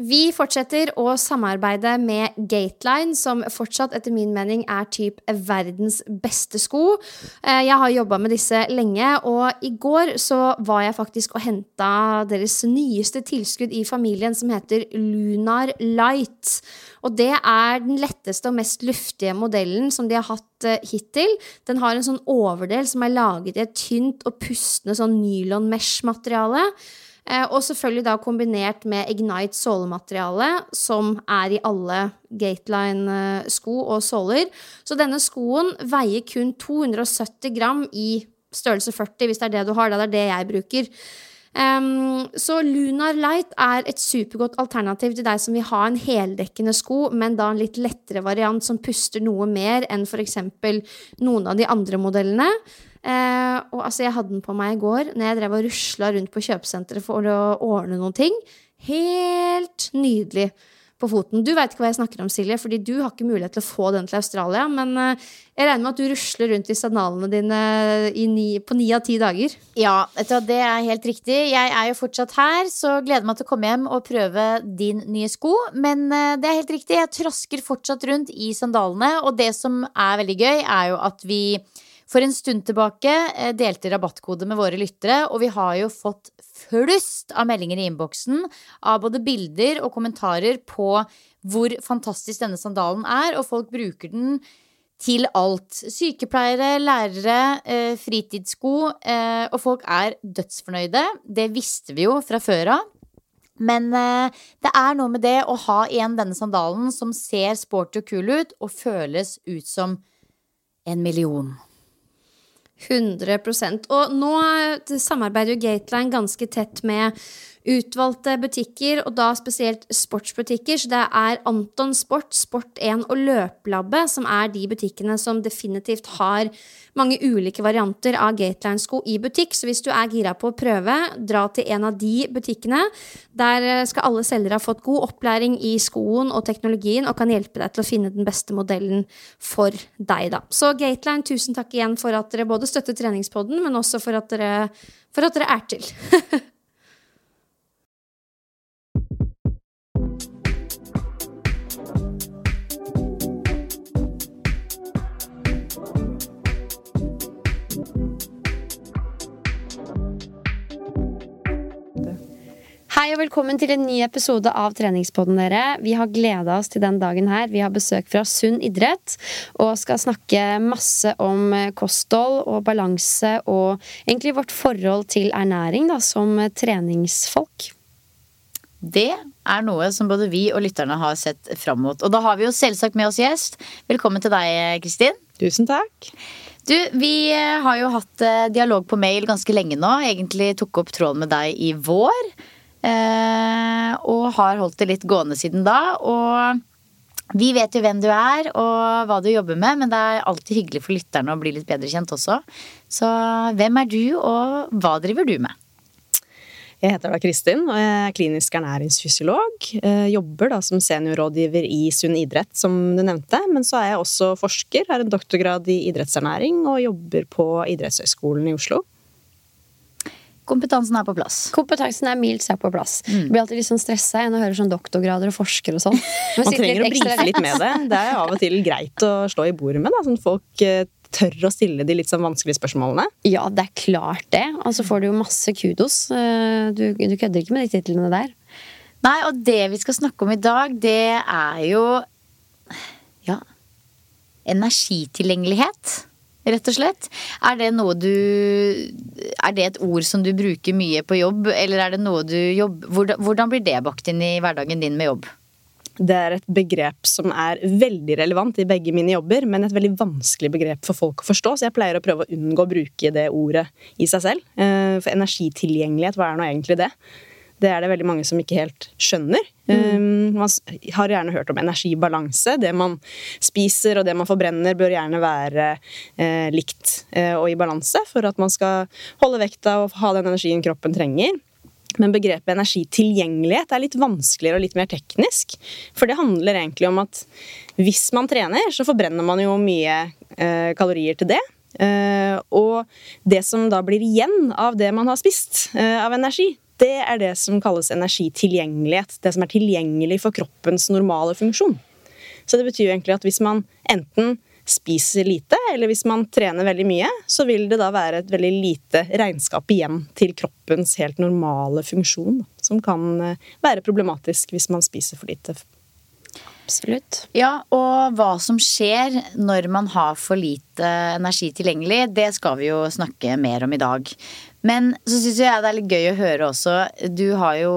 Vi fortsetter å samarbeide med Gateline, som fortsatt etter min mening er typ verdens beste sko. Eh, jeg har jobba med disse lenge, og i går så var jeg faktisk og henta deres nyeste tilskudd i familien, som heter Lunar Light. Og det er den letteste og mest luftige modellen som de har hatt eh, hittil. Den har en sånn overdel som er laget i et tynt og pustende sånn nylon mesh-materiale. Eh, og selvfølgelig da kombinert med Ignite sålemateriale, som er i alle Gateline-sko og såler. Så denne skoen veier kun 270 gram i størrelse 40, hvis det er det du har. Det er det jeg bruker. Um, så Lunar Light er et supergodt alternativ til deg som vil ha en heldekkende sko, men da en litt lettere variant som puster noe mer enn f.eks. noen av de andre modellene. Eh, og altså, jeg hadde den på meg i går når jeg drev og rusla rundt på kjøpesenteret for å ordne noen ting. Helt nydelig på foten. Du veit ikke hva jeg snakker om, Silje, fordi du har ikke mulighet til å få den til Australia. Men eh, jeg regner med at du rusler rundt i sandalene dine ni, på ni av ti dager. Ja, det er helt riktig. Jeg er jo fortsatt her, så gleder meg til å komme hjem og prøve din nye sko. Men eh, det er helt riktig, jeg trasker fortsatt rundt i sandalene. Og det som er veldig gøy, er jo at vi for en stund tilbake eh, delte rabattkode med våre lyttere, og vi har jo fått flust av meldinger i innboksen av både bilder og kommentarer på hvor fantastisk denne sandalen er, og folk bruker den til alt. Sykepleiere, lærere, eh, fritidssko, eh, og folk er dødsfornøyde. Det visste vi jo fra før av. Men det er noe med det å ha igjen denne sandalen som ser sporty og kul ut, og føles ut som en million. 100% Og nå samarbeider jo Gateline ganske tett med utvalgte butikker, og da spesielt sportsbutikker. Så det er Anton Sport, Sport1 og Løplabbet som er de butikkene som definitivt har mange ulike varianter av Gateline-sko i butikk. Så hvis du er gira på å prøve, dra til en av de butikkene. Der eh, skal alle selgere ha fått god opplæring i skoen og teknologien og kan hjelpe deg til å finne den beste modellen for deg, da. Så Gateline, tusen takk igjen for at dere både støtter treningspodden, men også for at dere, for at dere er til. Hei og velkommen til en ny episode av Treningspodden, dere. Vi har gleda oss til den dagen her. Vi har besøk fra Sunn idrett og skal snakke masse om kosthold og balanse og egentlig vårt forhold til ernæring da, som treningsfolk. Det er noe som både vi og lytterne har sett fram mot. Og da har vi jo selvsagt med oss gjest. Velkommen til deg, Kristin. Tusen takk. Du, vi har jo hatt eh, dialog på mail ganske lenge nå. Egentlig tok opp tråden med deg i vår. Eh, og har holdt det litt gående siden da. Og vi vet jo hvem du er og hva du jobber med, men det er alltid hyggelig for lytterne å bli litt bedre kjent også. Så hvem er du, og hva driver du med? Jeg heter da Kristin og jeg er klinisk ernæringsfysiolog. Jeg eh, jobber da som seniorrådgiver i Sunn idrett, som du nevnte. Men så er jeg også forsker, har en doktorgrad i idrettsernæring og jobber på Idrettshøgskolen i Oslo. Kompetansen er på plass. Kompetansen er mildt sagt på plass. Mm. Blir alltid litt sånn stressa når jeg hører sånn doktorgrader og forskere og sånn. Man trenger å brife litt med det. Det er av og til greit å slå i bordet med. Da. Sånn folk eh, tør å stille de litt sånn vanskelige spørsmålene. Ja, det er klart det. Og så får du jo masse kudos. Eh, du, du kødder ikke med de titlene der. Nei, og det vi skal snakke om i dag, det er jo ja energitilgjengelighet. Rett og slett. Er det noe du Er det et ord som du bruker mye på jobb, eller er det noe du jobber Hvordan, hvordan blir det bakt inn i hverdagen din med jobb? Det er et begrep som er veldig relevant i begge mine jobber, men et veldig vanskelig begrep for folk å forstå, så jeg pleier å prøve å unngå å bruke det ordet i seg selv. Eh, for energitilgjengelighet, hva er nå egentlig det? Det er det veldig mange som ikke helt skjønner. Mm. Man har gjerne hørt om energibalanse. Det man spiser og det man forbrenner, bør gjerne være eh, likt eh, og i balanse for at man skal holde vekta og ha den energien kroppen trenger. Men begrepet energitilgjengelighet er litt vanskeligere og litt mer teknisk. For det handler egentlig om at hvis man trener, så forbrenner man jo mye eh, kalorier til det. Eh, og det som da blir igjen av det man har spist eh, av energi, det er det som kalles energitilgjengelighet. Det som er tilgjengelig for kroppens normale funksjon. Så det betyr jo egentlig at hvis man enten spiser lite, eller hvis man trener veldig mye, så vil det da være et veldig lite regnskap igjen til kroppens helt normale funksjon, som kan eh, være problematisk hvis man spiser for lite. Absolutt. Ja, og hva som skjer når man har for lite energi tilgjengelig, det skal vi jo snakke mer om i dag. Men så syns jeg det er litt gøy å høre også. Du har jo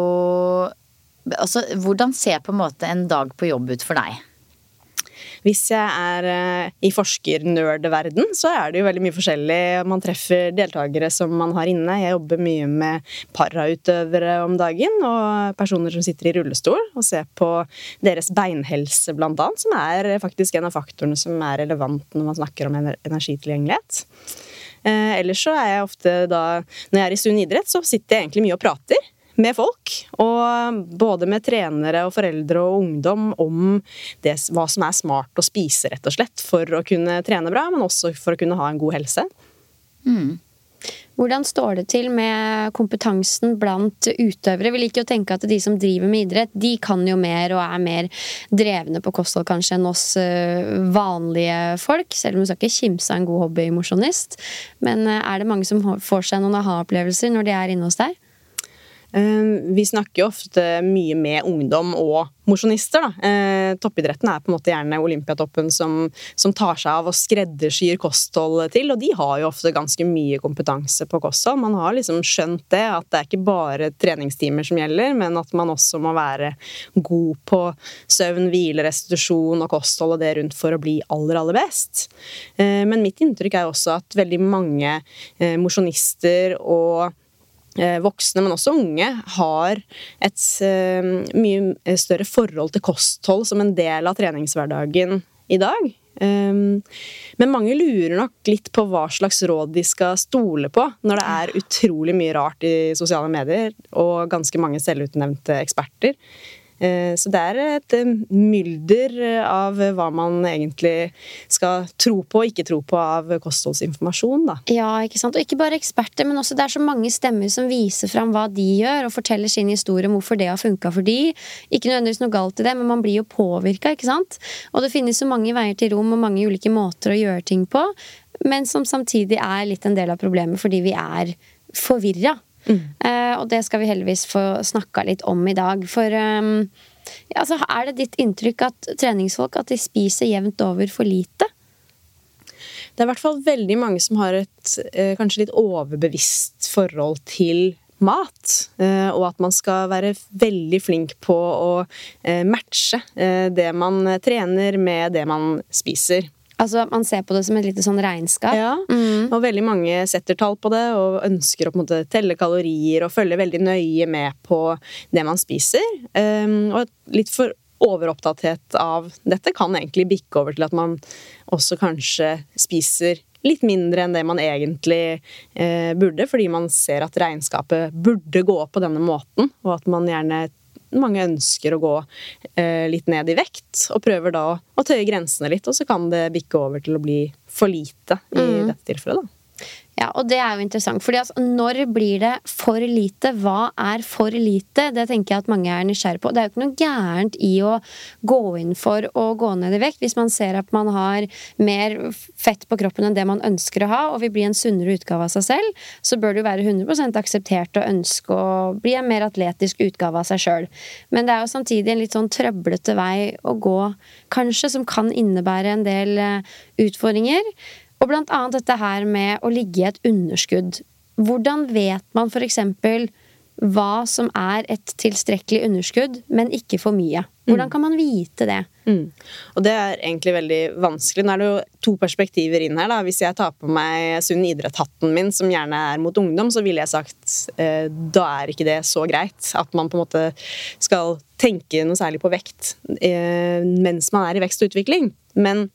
Altså, hvordan ser på en måte en dag på jobb ut for deg? Hvis jeg er i i forskernerdverden, så er det jo veldig mye forskjellig. Man treffer deltakere som man har inne. Jeg jobber mye med parautøvere om dagen, og personer som sitter i rullestol, og ser på deres beinhelse, blant annet, som er faktisk en av faktorene som er relevant når man snakker om energitilgjengelighet. Uh, ellers så er jeg ofte da Når jeg er i Sunn idrett, så sitter jeg egentlig mye og prater med folk. Og både med trenere og foreldre og ungdom om det, hva som er smart å spise, rett og slett, for å kunne trene bra, men også for å kunne ha en god helse. Mm. Hvordan står det til med kompetansen blant utøvere? Vi liker å tenke at de som driver med idrett, de kan jo mer og er mer drevne på kosthold kanskje enn oss eh, vanlige folk. Selv om du skal ikke kimse av en god hobbymosjonist. Men eh, er det mange som får seg noen aha-opplevelser når de er inne hos deg? Ehm, vi snakker jo ofte mye med ungdom og mosjonister. Eh, toppidretten er på en måte gjerne Olympiatoppen som, som, tar seg av og skreddersyr kosthold til, og de har jo ofte ganske mye kompetanse på kosthold. Man har liksom skjønt det, at det er ikke bare treningstimer som gjelder, men at man også må være god på søvn, hvile, restitusjon og kosthold og det rundt for å bli aller, aller best. Eh, men mitt inntrykk er også at veldig mange eh, mosjonister og voksne, men også unge, har et eh, mye større forhold til kosthold som en del av treningshverdagen i dag. Eh, men mange lurer nok litt på hva slags råd de skal stole på når det er utrolig mye rart i sosiale medier og ganske mange selvutnevnte eksperter. Eh, så det er et eh, mylder av hva man egentlig skal tro på og ikke tro på av kostholdsinformasjon. Da. Ja, ikke sant. Og ikke bare eksperter, men også det er så mange stemmer som viser fram hva de gjør, og forteller sin historie om hvorfor det har funka for de. Ikke nødvendigvis noe galt i det, men man blir jo påvirka, ikke sant. Og det finnes så mange veier til rom og mange ulike måter å gjøre ting på, men som samtidig er litt en del av problemet fordi vi er forvirra. Mm. Uh, og det skal vi heldigvis få snakka litt om i dag. For um, ja, altså, er det ditt inntrykk at treningsfolk at de spiser jevnt over for lite? Det er i hvert fall veldig mange som har et uh, kanskje litt overbevisst forhold til mat. Uh, og at man skal være veldig flink på å matche det man trener med det man spiser. Altså, Man ser på det som et lite sånn regnskap. Ja, mm. og veldig mange setter tall på det og ønsker å på en måte telle kalorier og følge veldig nøye med på det man spiser. Um, og litt for overopptatthet av dette kan egentlig bikke over til at man også kanskje spiser litt mindre enn det man egentlig eh, burde, fordi man ser at regnskapet burde gå på denne måten, og at man gjerne mange ønsker å gå eh, litt ned i vekt, og prøver da å, tøye grensene litt, og så kan det bikke over til å bli for lite i mm. dette tilfellet, da. Ja, og det er jo interessant. Fordi altså, når blir det for lite? Hva er for lite? Det tenker jeg at mange er nysgjerrig på. Det er jo ikke noe gærent i å gå inn for å gå ned i vekt hvis man ser at man har mer fett på kroppen enn det man ønsker å ha, og vil bli en sunnere utgave av seg selv, så bør det jo være 100 akseptert å ønske å bli en mer atletisk utgave av seg sjøl. Men det er jo samtidig en litt sånn trøblete vei å gå, kanskje, som kan innebære en del eh, utfordringer. Og blant annet dette her med å ligge i et underskudd. Hvordan vet man eksempel hva som er et tilstrekkelig underskudd, men ikke for mye? Hvordan kan man vite det? Mm. Og det er egentlig veldig vanskelig. Nå er det jo to perspektiver inn her. da. Hvis jeg tar på meg sunn idrett-hatten min, som gjerne er mot ungdom, så ville jeg sagt eh, da er ikke det så greit at man på en måte skal tenke noe særlig på vekt eh, mens man er i vekst og utvikling. Men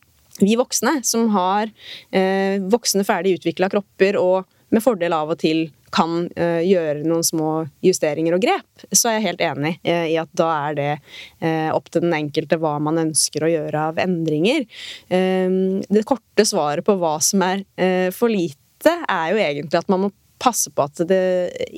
vi voksne som har eh, voksne, ferdig utvikla kropper og med fordel av og til kan eh, gjøre noen små justeringer og grep, så er jeg helt enig eh, i at da er det eh, opp til den enkelte hva man ønsker å gjøre av endringer. Eh, det korte svaret på hva som er eh, for lite, er jo egentlig at man må passe på at det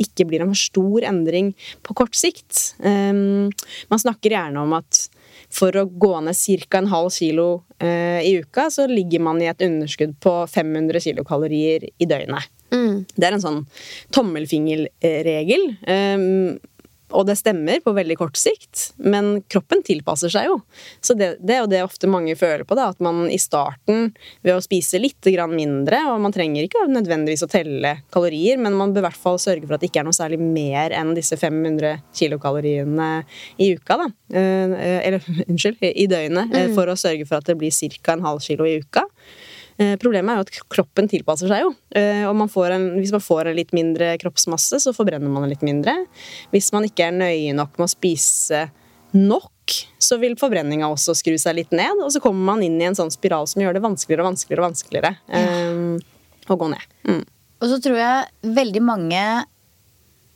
ikke blir en for stor endring på kort sikt. man snakker gjerne om at for å gå ned ca. en halv kilo eh, i uka, så ligger man i et underskudd på 500 kilokalorier i døgnet. Mm. Det er en sånn tommelfingerregel. Um, og det stemmer på veldig kort sikt, men kroppen tilpasser seg jo. Så det, det er jo det ofte mange føler på, da, at man i starten ved å spise litt mindre, og man trenger ikke nødvendigvis å telle kalorier, men man bør i hvert fall sørge for at det ikke er noe særlig mer enn disse 500 kilokaloriene i uka, da. Eh, eller unnskyld, i døgnet, mm. for å sørge for at det blir ca. en halv kilo i uka. Eh, problemet er jo at kroppen tilpasser seg jo. Eh, og man en, hvis man får en litt mindre kroppsmasse, så forbrenner man litt mindre. Hvis man ikke er nøye nok med å spise nok, så vil forbrenninga også skru seg litt ned. Og så kommer man inn i en sånn spiral som gjør det vanskeligere og vanskeligere, og vanskeligere um, å gå ned. Mm. Og så tror jeg veldig mange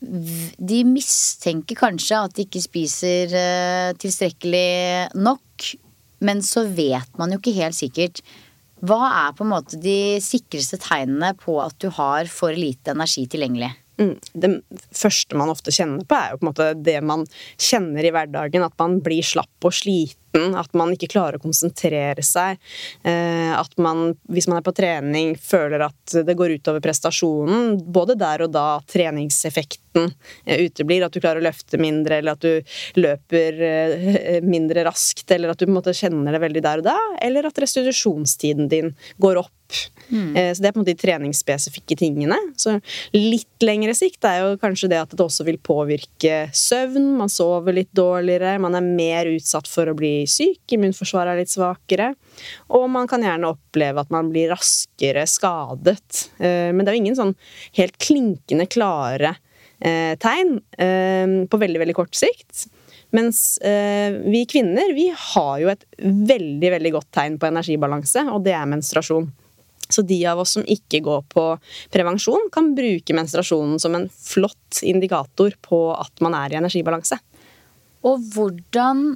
de mistenker kanskje at de ikke spiser tilstrekkelig nok, men så vet man jo ikke helt sikkert. Hva er på en måte de sikreste tegnene på at du har for lite energi tilgjengelig? Mm. Det første man ofte kjenner på, er jo på en måte det man kjenner i hverdagen. At man blir slapp og sliten, at man ikke klarer å konsentrere seg. Eh, at man, hvis man er på trening, føler at det går utover prestasjonen. Både der og da treningseffekten effekten eh, uteblir. At du klarer å løfte mindre, eller at du løper eh, mindre raskt, eller at du på en måte kjenner det veldig der og da, eller at restitusjonstiden din går opp. Mm. Så det er på en måte de treningsspesifikke tingene. Så litt lengre sikt er jo kanskje det at det også vil påvirke søvn. Man sover litt dårligere, man er mer utsatt for å bli syk, immunforsvaret er litt svakere. Og man kan gjerne oppleve at man blir raskere skadet. Men det er jo ingen sånn helt klinkende klare Eh, tegn eh, på veldig, veldig kort sikt. Mens eh, vi kvinner vi har jo et veldig veldig godt tegn på energibalanse, og det er menstruasjon. Så de av oss som ikke går på prevensjon, kan bruke menstruasjonen som en flott indikator på at man er i energibalanse. Og hvordan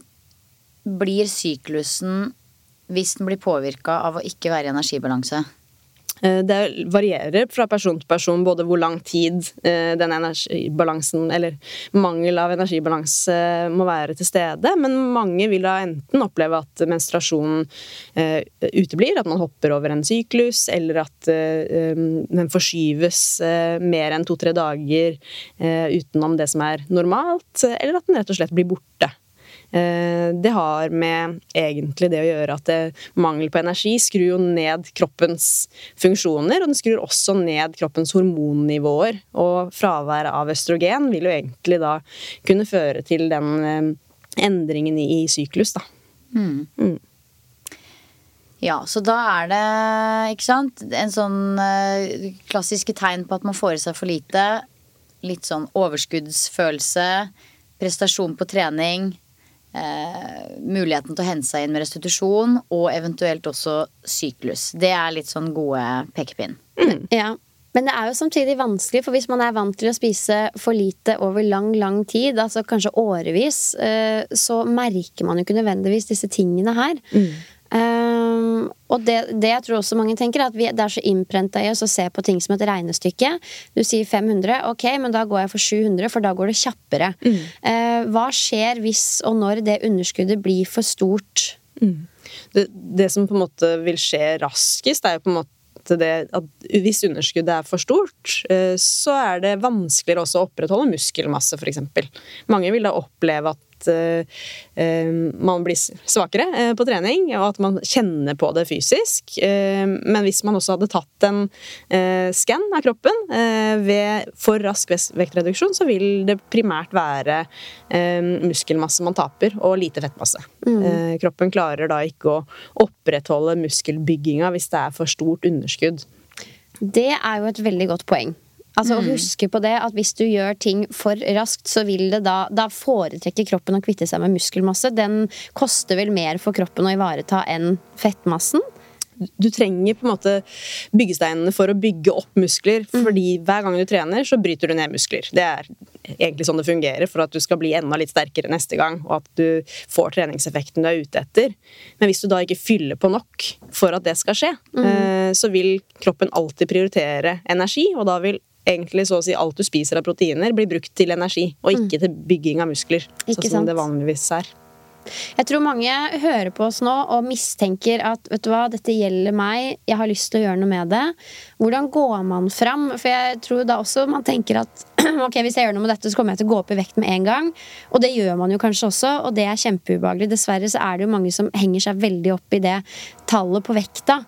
blir syklusen hvis den blir påvirka av å ikke være i energibalanse? Eh, det varierer fra person til person både hvor lang tid eh, den energibalansen, eller mangel av energibalanse, må være til stede. Men mange vil da enten oppleve at menstruasjonen eh, uteblir, at man hopper over en syklus, eller at den forskyves mer enn to-tre dager utenom det som er normalt, eller at den rett og slett blir borte. Eh, det har med egentlig det å gjøre at det, mangel på energi skrur jo ned kroppens funksjoner, og den skrur også ned kroppens hormonnivåer. Og fravær av østrogen vil jo egentlig da kunne føre til den eh, endringen i syklus, da. Mm. Mm. Ja, så da er det, ikke sant, en sånn klassiske tegn på at man får i seg for lite. Litt sånn overskuddsfølelse, prestasjon på trening, eh, muligheten til å hente seg inn med restitusjon, og eventuelt også syklus. Det er litt sånn gode pekepinn. Mm. Ja. Men det er jo samtidig vanskelig, for hvis man er vant til å spise for lite over lang, lang tid, altså kanskje årevis, eh, så merker man jo ikke nødvendigvis disse tingene her. Mm. Um, og det, det jeg tror også mange tenker, er at vi, det er så innprenta i oss å se på ting som et regnestykke. Du sier 500, ok, men da går jeg for 700, for da går det kjappere. Mm. Uh, hva skjer hvis og når det underskuddet blir for stort? Det, det som på en måte vil skje raskest, er jo på en måte det at hvis underskuddet er for stort, eh, så er det vanskeligere også å opprettholde muskelmasse, f.eks. Mange vil da oppleve at eh, eh, man blir svakere eh, på trening, og at man kjenner på det fysisk. Men hvis man også hadde tatt en skann av kroppen ved for rask vektreduksjon, så vil det primært være muskelmasse man taper, og lite fettmasse. Eh, kroppen klarer da ikke å opprettholde muskelbygginga hvis det er for stort underskudd. Det er jo et veldig godt poeng. Altså Mm. å huske på det at Hvis du gjør ting for raskt, så vil det da Da foretrekker kroppen å kvitte seg med muskelmasse. Den koster vel mer for kroppen å ivareta enn fettmassen. du trenger på en måte byggesteinene for å bygge opp muskler. Fordi hver gang du trener, så bryter du ned muskler. Det er egentlig sånn det fungerer for at du skal bli enda litt sterkere neste gang, og at du får treningseffekten du er ute etter. Men hvis du da ikke fyller på nok for at det skal skje, mm. så vil kroppen alltid prioritere energi, og da vil egentlig så å si alt du spiser av proteiner, blir brukt til energi, og ikke til bygging av muskler. Ikke sånn som det vanligvis er. Jeg tror mange hører på oss nå og mistenker at vet du hva, dette gjelder meg, jeg har lyst til å gjøre noe med det. Hvordan går man fram? For jeg tror da også man tenker at ok, hvis jeg gjør noe med dette, så kommer jeg til å gå opp i vekt med en gang. Og det gjør man jo kanskje også, og det er kjempeubehagelig. Dessverre så er det jo mange som henger seg veldig opp i det tallet på vekta.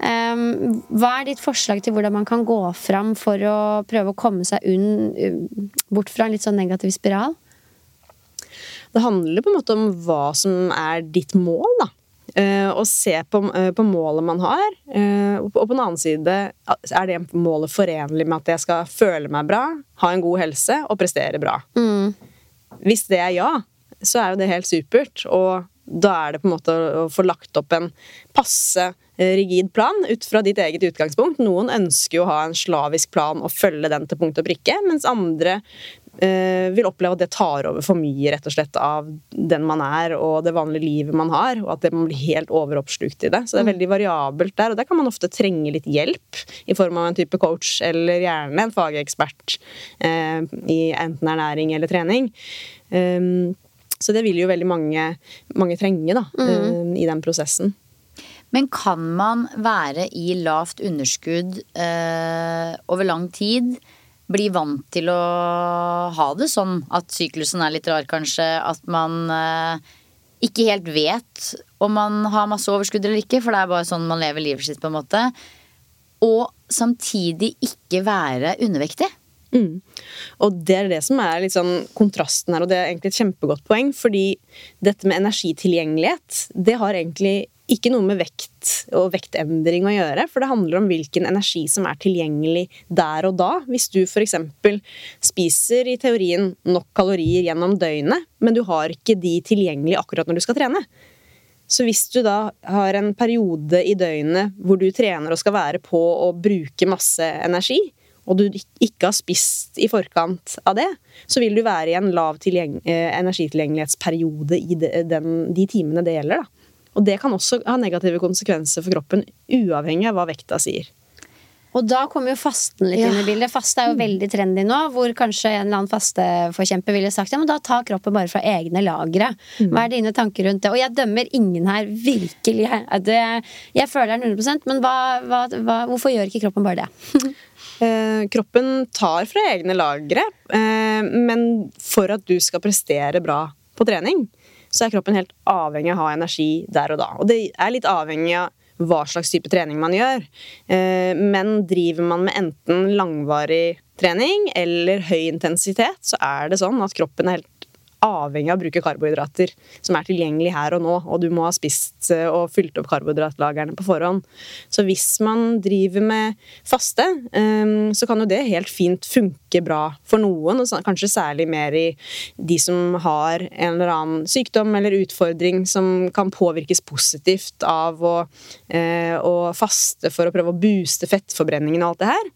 Um, hva er ditt forslag til hvordan man kan gå fram for å prøve å komme seg unn, bort fra en litt sånn negativ spiral? Det handler på en måte om hva som er ditt mål, da. Eh, og se på, eh, på målet man har. Eh, og på den annen side, er det målet forenlig med at jeg skal føle meg bra, ha en god helse og prestere bra? Hvis det er ja, så er jo det helt supert. Og da er det på en måte å få lagt opp en passe rigid plan ut fra ditt eget utgangspunkt. Noen ønsker jo å ha en slavisk plan og følge den til punkt og prikke, mens andre vil oppleve at det tar over for mye rett og slett av den man er og det vanlige livet man har, og at det man blir helt overoppslukt i det. Så det er veldig variabelt der, og der kan man ofte trenge litt hjelp i form av en type coach, eller gjerne en fagekspert eh, i enten ernæring eller trening. Um, så det vil jo veldig mange, mange trenge da, mm. i den prosessen. Men kan man være i lavt underskudd eh, over lang tid? Bli vant til å ha det sånn at syklusen er litt rar, kanskje? At man eh, ikke helt vet om man har masse overskudd eller ikke, for det er bare sånn man lever livet sitt, på en måte. Og samtidig ikke være undervektig. Mm. Og det er det som er litt sånn kontrasten her, og det er egentlig et kjempegodt poeng, fordi dette med energitilgjengelighet, det har egentlig ikke noe med vekt og vektendring å gjøre, for det handler om hvilken energi som er tilgjengelig der og da. Hvis du f.eks. spiser i teorien nok kalorier gjennom døgnet, men du har ikke de tilgjengelig akkurat når du skal trene. Så hvis du da har en periode i døgnet hvor du trener og skal være på å bruke masse energi, og du ikke har spist i forkant av det, så vil du være i en lav eh, energitilgjengelighetsperiode i de, den, de timene det gjelder. Da. Og det kan også ha negative konsekvenser for kroppen, uavhengig av hva vekta sier. Og da kommer jo fasten litt Ja. inn i bildet. Faste er jo veldig trendy nå, hvor kanskje en eller annen fasteforkjemper ville sagt ja, men da tar kroppen bare fra egne lagre. Hva er dine tanker rundt det? Og jeg dømmer ingen her, virkelig. Det, jeg føler det er 100% men hva, hva, hva, hvorfor gjør ikke kroppen bare det? Eh, kroppen tar fra egne lagre, eh, men for at du skal prestere bra på trening, så er kroppen helt avhengig av å ha energi der og da. Og det er litt avhengig av hva slags type trening man gjør. Eh, men driver man med enten langvarig trening eller høy intensitet, så er det sånn at kroppen er helt avhengig av å bruke karbohydrater som er tilgjengelig her og nå, og du må ha spist eh, og fylt opp karbohydratlagrene på forhånd. Så hvis man driver med faste, eh, så kan jo det helt fint funke bra for noen, og kanskje særlig mer i de som har en eller annen sykdom eller utfordring som kan påvirkes positivt av å, eh, å faste for å prøve å booste fettforbrenningen og alt det her.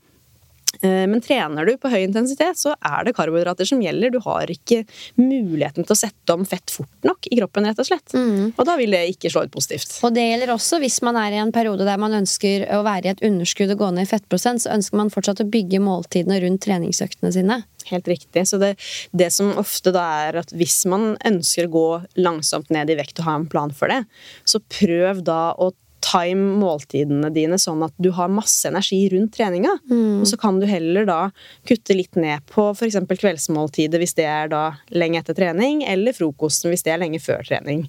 Eh, Men trener du på høy intensitet, så er det karbohydrater som gjelder. Du har ikke muligheten til å sette om fett fort nok i kroppen, rett og slett. Og da vil det ikke slå ut positivt. Og det gjelder også hvis man er i en periode der man ønsker å være i et underskudd og gå ned i fettprosent, så ønsker man fortsatt å bygge måltidene rundt treningsøktene sine. Helt riktig. Så det, det som ofte da er at hvis man ønsker å gå langsomt ned i vekt og ha en plan for det, så prøv da å time måltidene dine sånn at du har masse energi rundt treninga. Og så kan du heller da kutte litt ned på f.eks. kveldsmåltidet hvis det er da lenge etter trening, eller frokosten hvis det er lenge før trening.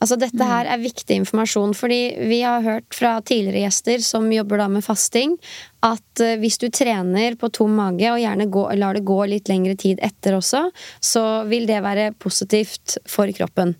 Altså Dette her er viktig informasjon, fordi vi har hørt fra tidligere gjester som jobber da med fasting, at eh, hvis du trener på tom mage og gjerne gå, lar det gå litt lengre tid etter også, så vil det være positivt for kroppen.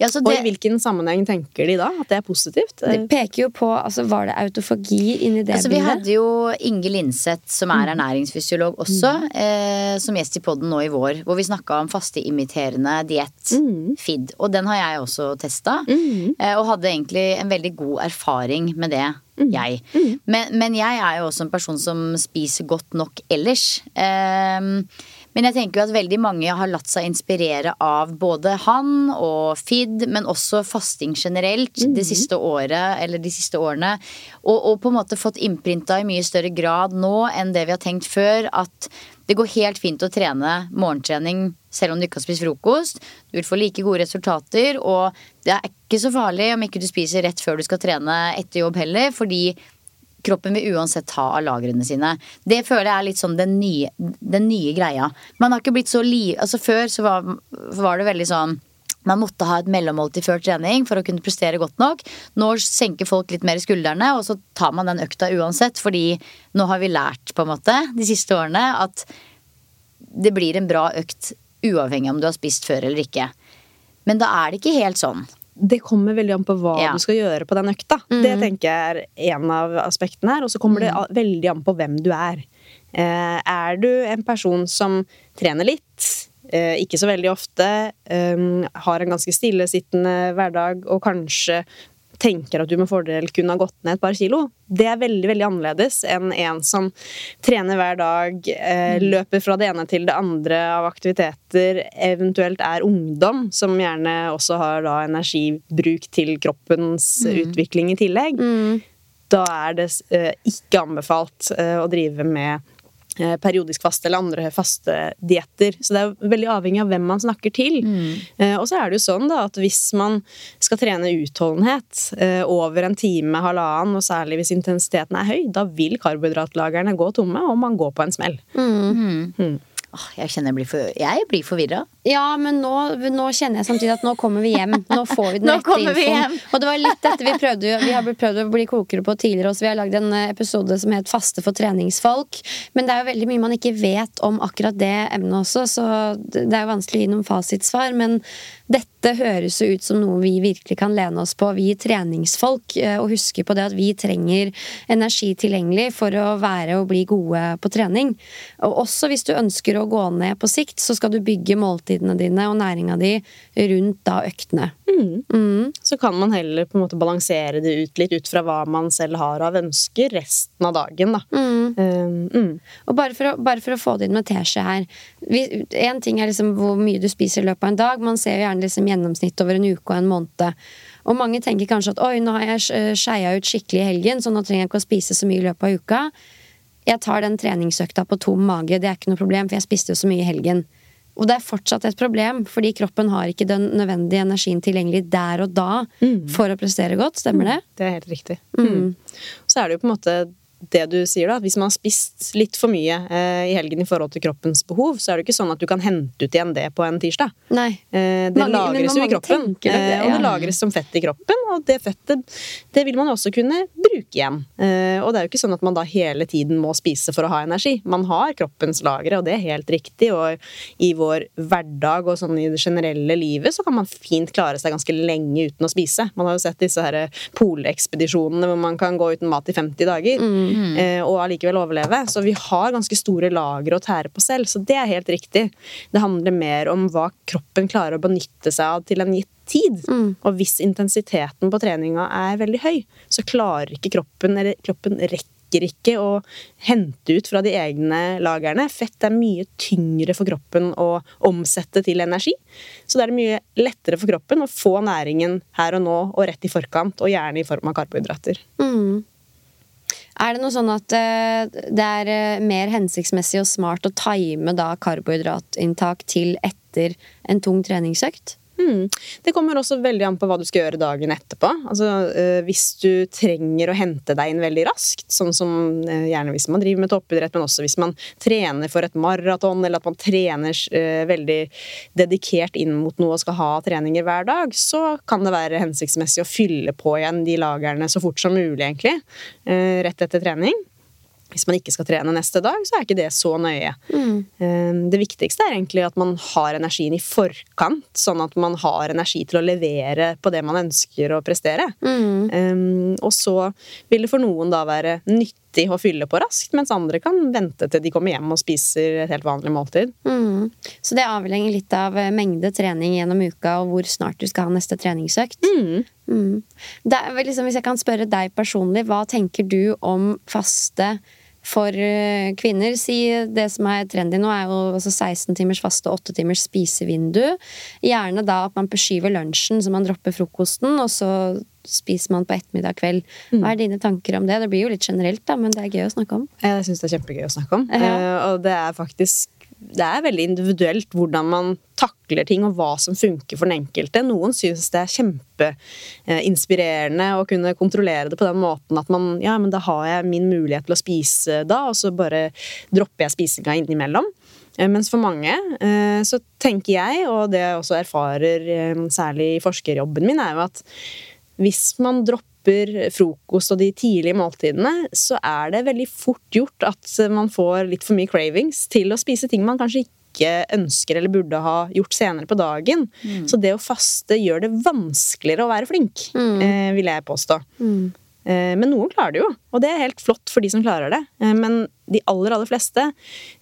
Ja, så Og i hvilken sammenheng tenker de da at det er positivt? Det peker jo på altså Var det autofagi inni det altså, vi hadde jo Inge Linseth, som er ernæringsfysiolog også, eh, som gjest i podden nå i vår, hvor vi snakka om fasteimiterende diett, FID. Og den har jeg også testa, eh, og hadde egentlig en veldig god erfaring med det. Jeg. Men, men jeg er jo også en person som spiser godt nok ellers. Ehm, men jeg tenker jo at veldig mange har latt seg inspirere av både han og FID, men også fasting generelt det siste året, eller de siste årene. Og, og på en måte fått innprinta i mye større grad nå enn det vi har tenkt før, at det går helt fint å trene morgentrening selv om du ikke har spist frokost. Du vil få like gode resultater, og det er ikke så farlig om ikke du spiser rett før du skal trene etter jobb heller, fordi kroppen vil uansett ta av lagrene sine. Det føler jeg er litt sånn den nye, den nye greia. Man har ikke blitt så liv... Altså før så var, var det veldig sånn man måtte ha et mellommåltid før trening for å kunne prestere godt nok. Nå senker folk litt mer skuldrene, og så tar man den økta uansett. Fordi nå har vi lært på en måte de siste årene at det blir en bra økt uavhengig om du har spist før eller ikke. Men da er det ikke helt sånn. Det kommer veldig an på hva Ja. du skal gjøre på den økta. Det tenker jeg er en av aspektene her. Og så kommer det veldig an på hvem du er. Eh, er du en person som trener litt, eh, ikke så veldig ofte, eh, har en ganske stillesittende hverdag og kanskje tenker at du med fordel kunne ha gått ned et par kilo, det er veldig veldig annerledes enn en som trener hver dag, eh, løper fra det ene til det andre av aktiviteter, eventuelt er ungdom, som gjerne også har da energibruk til kroppens utvikling i tillegg. Da er det eh, ikke anbefalt eh, å drive med periodisk faste eller andre faste dietter. Så det er veldig avhengig av hvem man snakker til. Eh, og så er det jo sånn da at hvis man skal trene utholdenhet eh, over en time, halvannen, og særlig hvis intensiteten er høy, da vil karbohydratlagerne gå tomme, og man går på en smell. Åh, jeg kjenner jeg blir, for, jeg blir forvirra. Ja, men nå, nå kjenner jeg samtidig at nå kommer vi hjem. Nå får vi den rette infoen. Og det var litt dette vi prøvde Vi har prøvd å bli klokere på tidligere også. Vi har lagd en eh, episode som het Faste for treningsfolk. Men det er jo veldig mye man ikke vet om akkurat det emnet også, så det det er jo vanskelig å gi noen fasitsvar. Men dette høres jo ut som noe vi virkelig kan lene oss på, vi treningsfolk. eh, Og huske på det at vi trenger energi tilgjengelig for å være og bli gode på trening. Og også hvis du ønsker å gå ned på sikt, så skal du bygge måltidene dine og næringa di rundt da øktene. Så kan man heller på en måte balansere det ut litt ut fra hva man selv har av ønsker resten av dagen. Da. Mm. Og bare for å, bare for å få det inn med teskje her Én En ting er liksom hvor mye du spiser i løpet av en dag. Man ser jo gjerne liksom gjennomsnitt over en uke og en måned. Og mange tenker kanskje at oi, nå har jeg skeia ut skikkelig i helgen, så nå trenger jeg ikke å spise så mye i løpet av uka. Jeg tar den treningsøkta på tom mage, det er ikke noe problem, for jeg spiste jo så mye i helgen. Og det er fortsatt et problem, fordi kroppen har ikke den nødvendige energien tilgjengelig der og da for å prestere godt. Stemmer det? Det er helt riktig. Mm. Så er det jo på en måte det du sier, da. Hvis man har spist litt for mye eh, i helgen i forhold til kroppens behov, så er det ikke sånn at du kan hente ut igjen det på en tirsdag. Eh, det Mange- lagres jo i kroppen, det, ja. og det lagres som fett i kroppen. Og det fettet det vil man også kunne bruke igjen. Eh, og det er jo ikke sånn at man da hele tiden må spise for å ha energi. Man har kroppens lagre, og det er helt riktig. Og i vår hverdag og sånn i det generelle livet så kan man fint klare seg ganske lenge uten å spise. Man har jo sett disse her polekspedisjonene hvor man kan gå uten mat i 50 dager eh, og allikevel overleve. Så vi har ganske store lagre å tære på selv, så det er helt riktig. Det handler mer om hva kroppen klarer å benytte seg av til en gitt tid. Og hvis intensiteten på treninga er veldig høy, så klarer ikke kroppen, eller kroppen rekker ikke å hente ut fra de egne lagrene. Fett er mye tyngre for kroppen å omsette til energi. Så da er det mye lettere for kroppen å få næringen her og nå og rett i forkant, og gjerne i form av karbohydrater. Mm. Er det noe sånn at eh, det er eh, mer hensiktsmessig og smart å time da karbohydratinntak til etter en tung treningsøkt? Mm. Det kommer også veldig an på hva du skal gjøre dagen etterpå. Altså, øh, hvis du trenger å hente deg inn veldig raskt, sånn som øh, gjerne hvis man driver med toppidrett, men også hvis man trener for et maraton, eller at man trener øh, veldig dedikert inn mot noe og skal ha treninger hver dag, så kan det være hensiktsmessig å fylle på igjen de lagrene så fort som mulig, egentlig, rett etter trening hvis man ikke skal trene neste dag, så er ikke det så nøye. Mm. Det viktigste er egentlig at man har energien i forkant, sånn at man har energi til å levere på det man ønsker å prestere. Mm. Um, og så vil det for noen da være nyttig å fylle på raskt, mens andre kan vente til de kommer hjem og spiser et helt vanlig måltid. Mm. Så det avhenger litt av eh, mengde trening gjennom uka og hvor snart du skal ha neste treningsøkt? Mm. mm. Liksom, hvis jeg kan spørre deg personlig, hva tenker du om faste for eh, kvinner. Si det som er trendy nå, er jo 16 timers faste, 8 timers spisevindu. Gjerne da at man beskyver lunsjen, så man dropper frokosten, og så spiser man på ettermiddag kveld. Hva er dine tanker om det? Det blir jo litt generelt, da, men det er gøy å snakke om. Jeg syns det er kjempegøy å snakke om. Ja. Uh, og det er faktisk det er veldig individuelt hvordan man takler ting, og hva som funker for den enkelte. Noen syns det er kjempeinspirerende å kunne kontrollere det på den måten at man Ja, men da har jeg min mulighet til å spise da, og så bare dropper jeg spisinga innimellom. Eh, mens for mange eh, så tenker jeg, og det jeg også erfarer eh, særlig i forskerjobben min, er jo at hvis man dropper frokost og de tidlige måltidene, så er det veldig fort gjort at man får litt for mye cravings til å spise ting man kanskje ikke ønsker eller burde ha gjort senere på dagen. Mm. Så det å faste gjør det vanskeligere å være flink, mm. eh, vil jeg påstå. Mm. Eh, men noen klarer det jo, og det er helt flott for de som klarer det. Eh, men de aller, aller fleste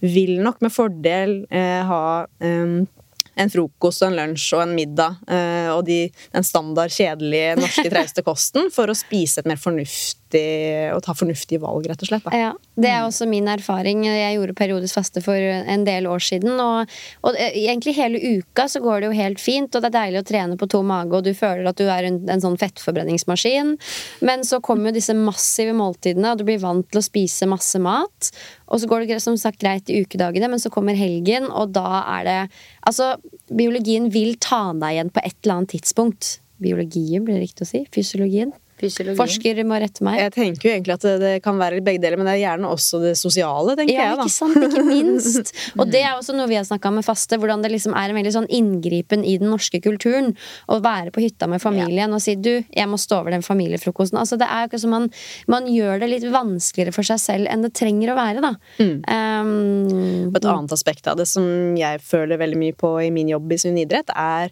vil nok med fordel ha en frokost og en lunsj og en middag uh, og de, den standard kjedelige norske trauste kosten for å spise et mer fornuftig og ta fornuftige valg, rett og slett. Da. Ja, det er også min erfaring. Jeg gjorde periodisk faste for en del år siden, og, og, egentlig hele uka så går det jo helt fint, og det er deilig å trene på tom mage, og du føler at du er en, en sånn fettforbrenningsmaskin, men så kommer jo disse massive måltidene, og du blir vant til å spise masse mat, og så går det som sagt greit i ukedagene, men så kommer helgen, og da er det Altså, biologien vil ta deg igjen på et eller annet tidspunkt. Biologien, blir det riktig å si? Fysiologien? Fysiologien. Forsker må rette meg. Jeg tenker jo egentlig at det kan være begge deler, men det er gjerne også det sosiale, tenker ja, jeg. da. Ikke sant, ikke minst. Og det er også noe vi har snakka med faste, hvordan det liksom er en veldig sånn inngripen i den norske kulturen. Å være på hytta med familien ja. og si du, jeg må stå over den familiefrokosten. Altså det er jo ikke som man, man gjør det litt vanskeligere for seg selv enn det trenger å være, da. Mm. Um, et annet aspekt av det som jeg føler veldig mye på i min jobb i Sunn idrett, er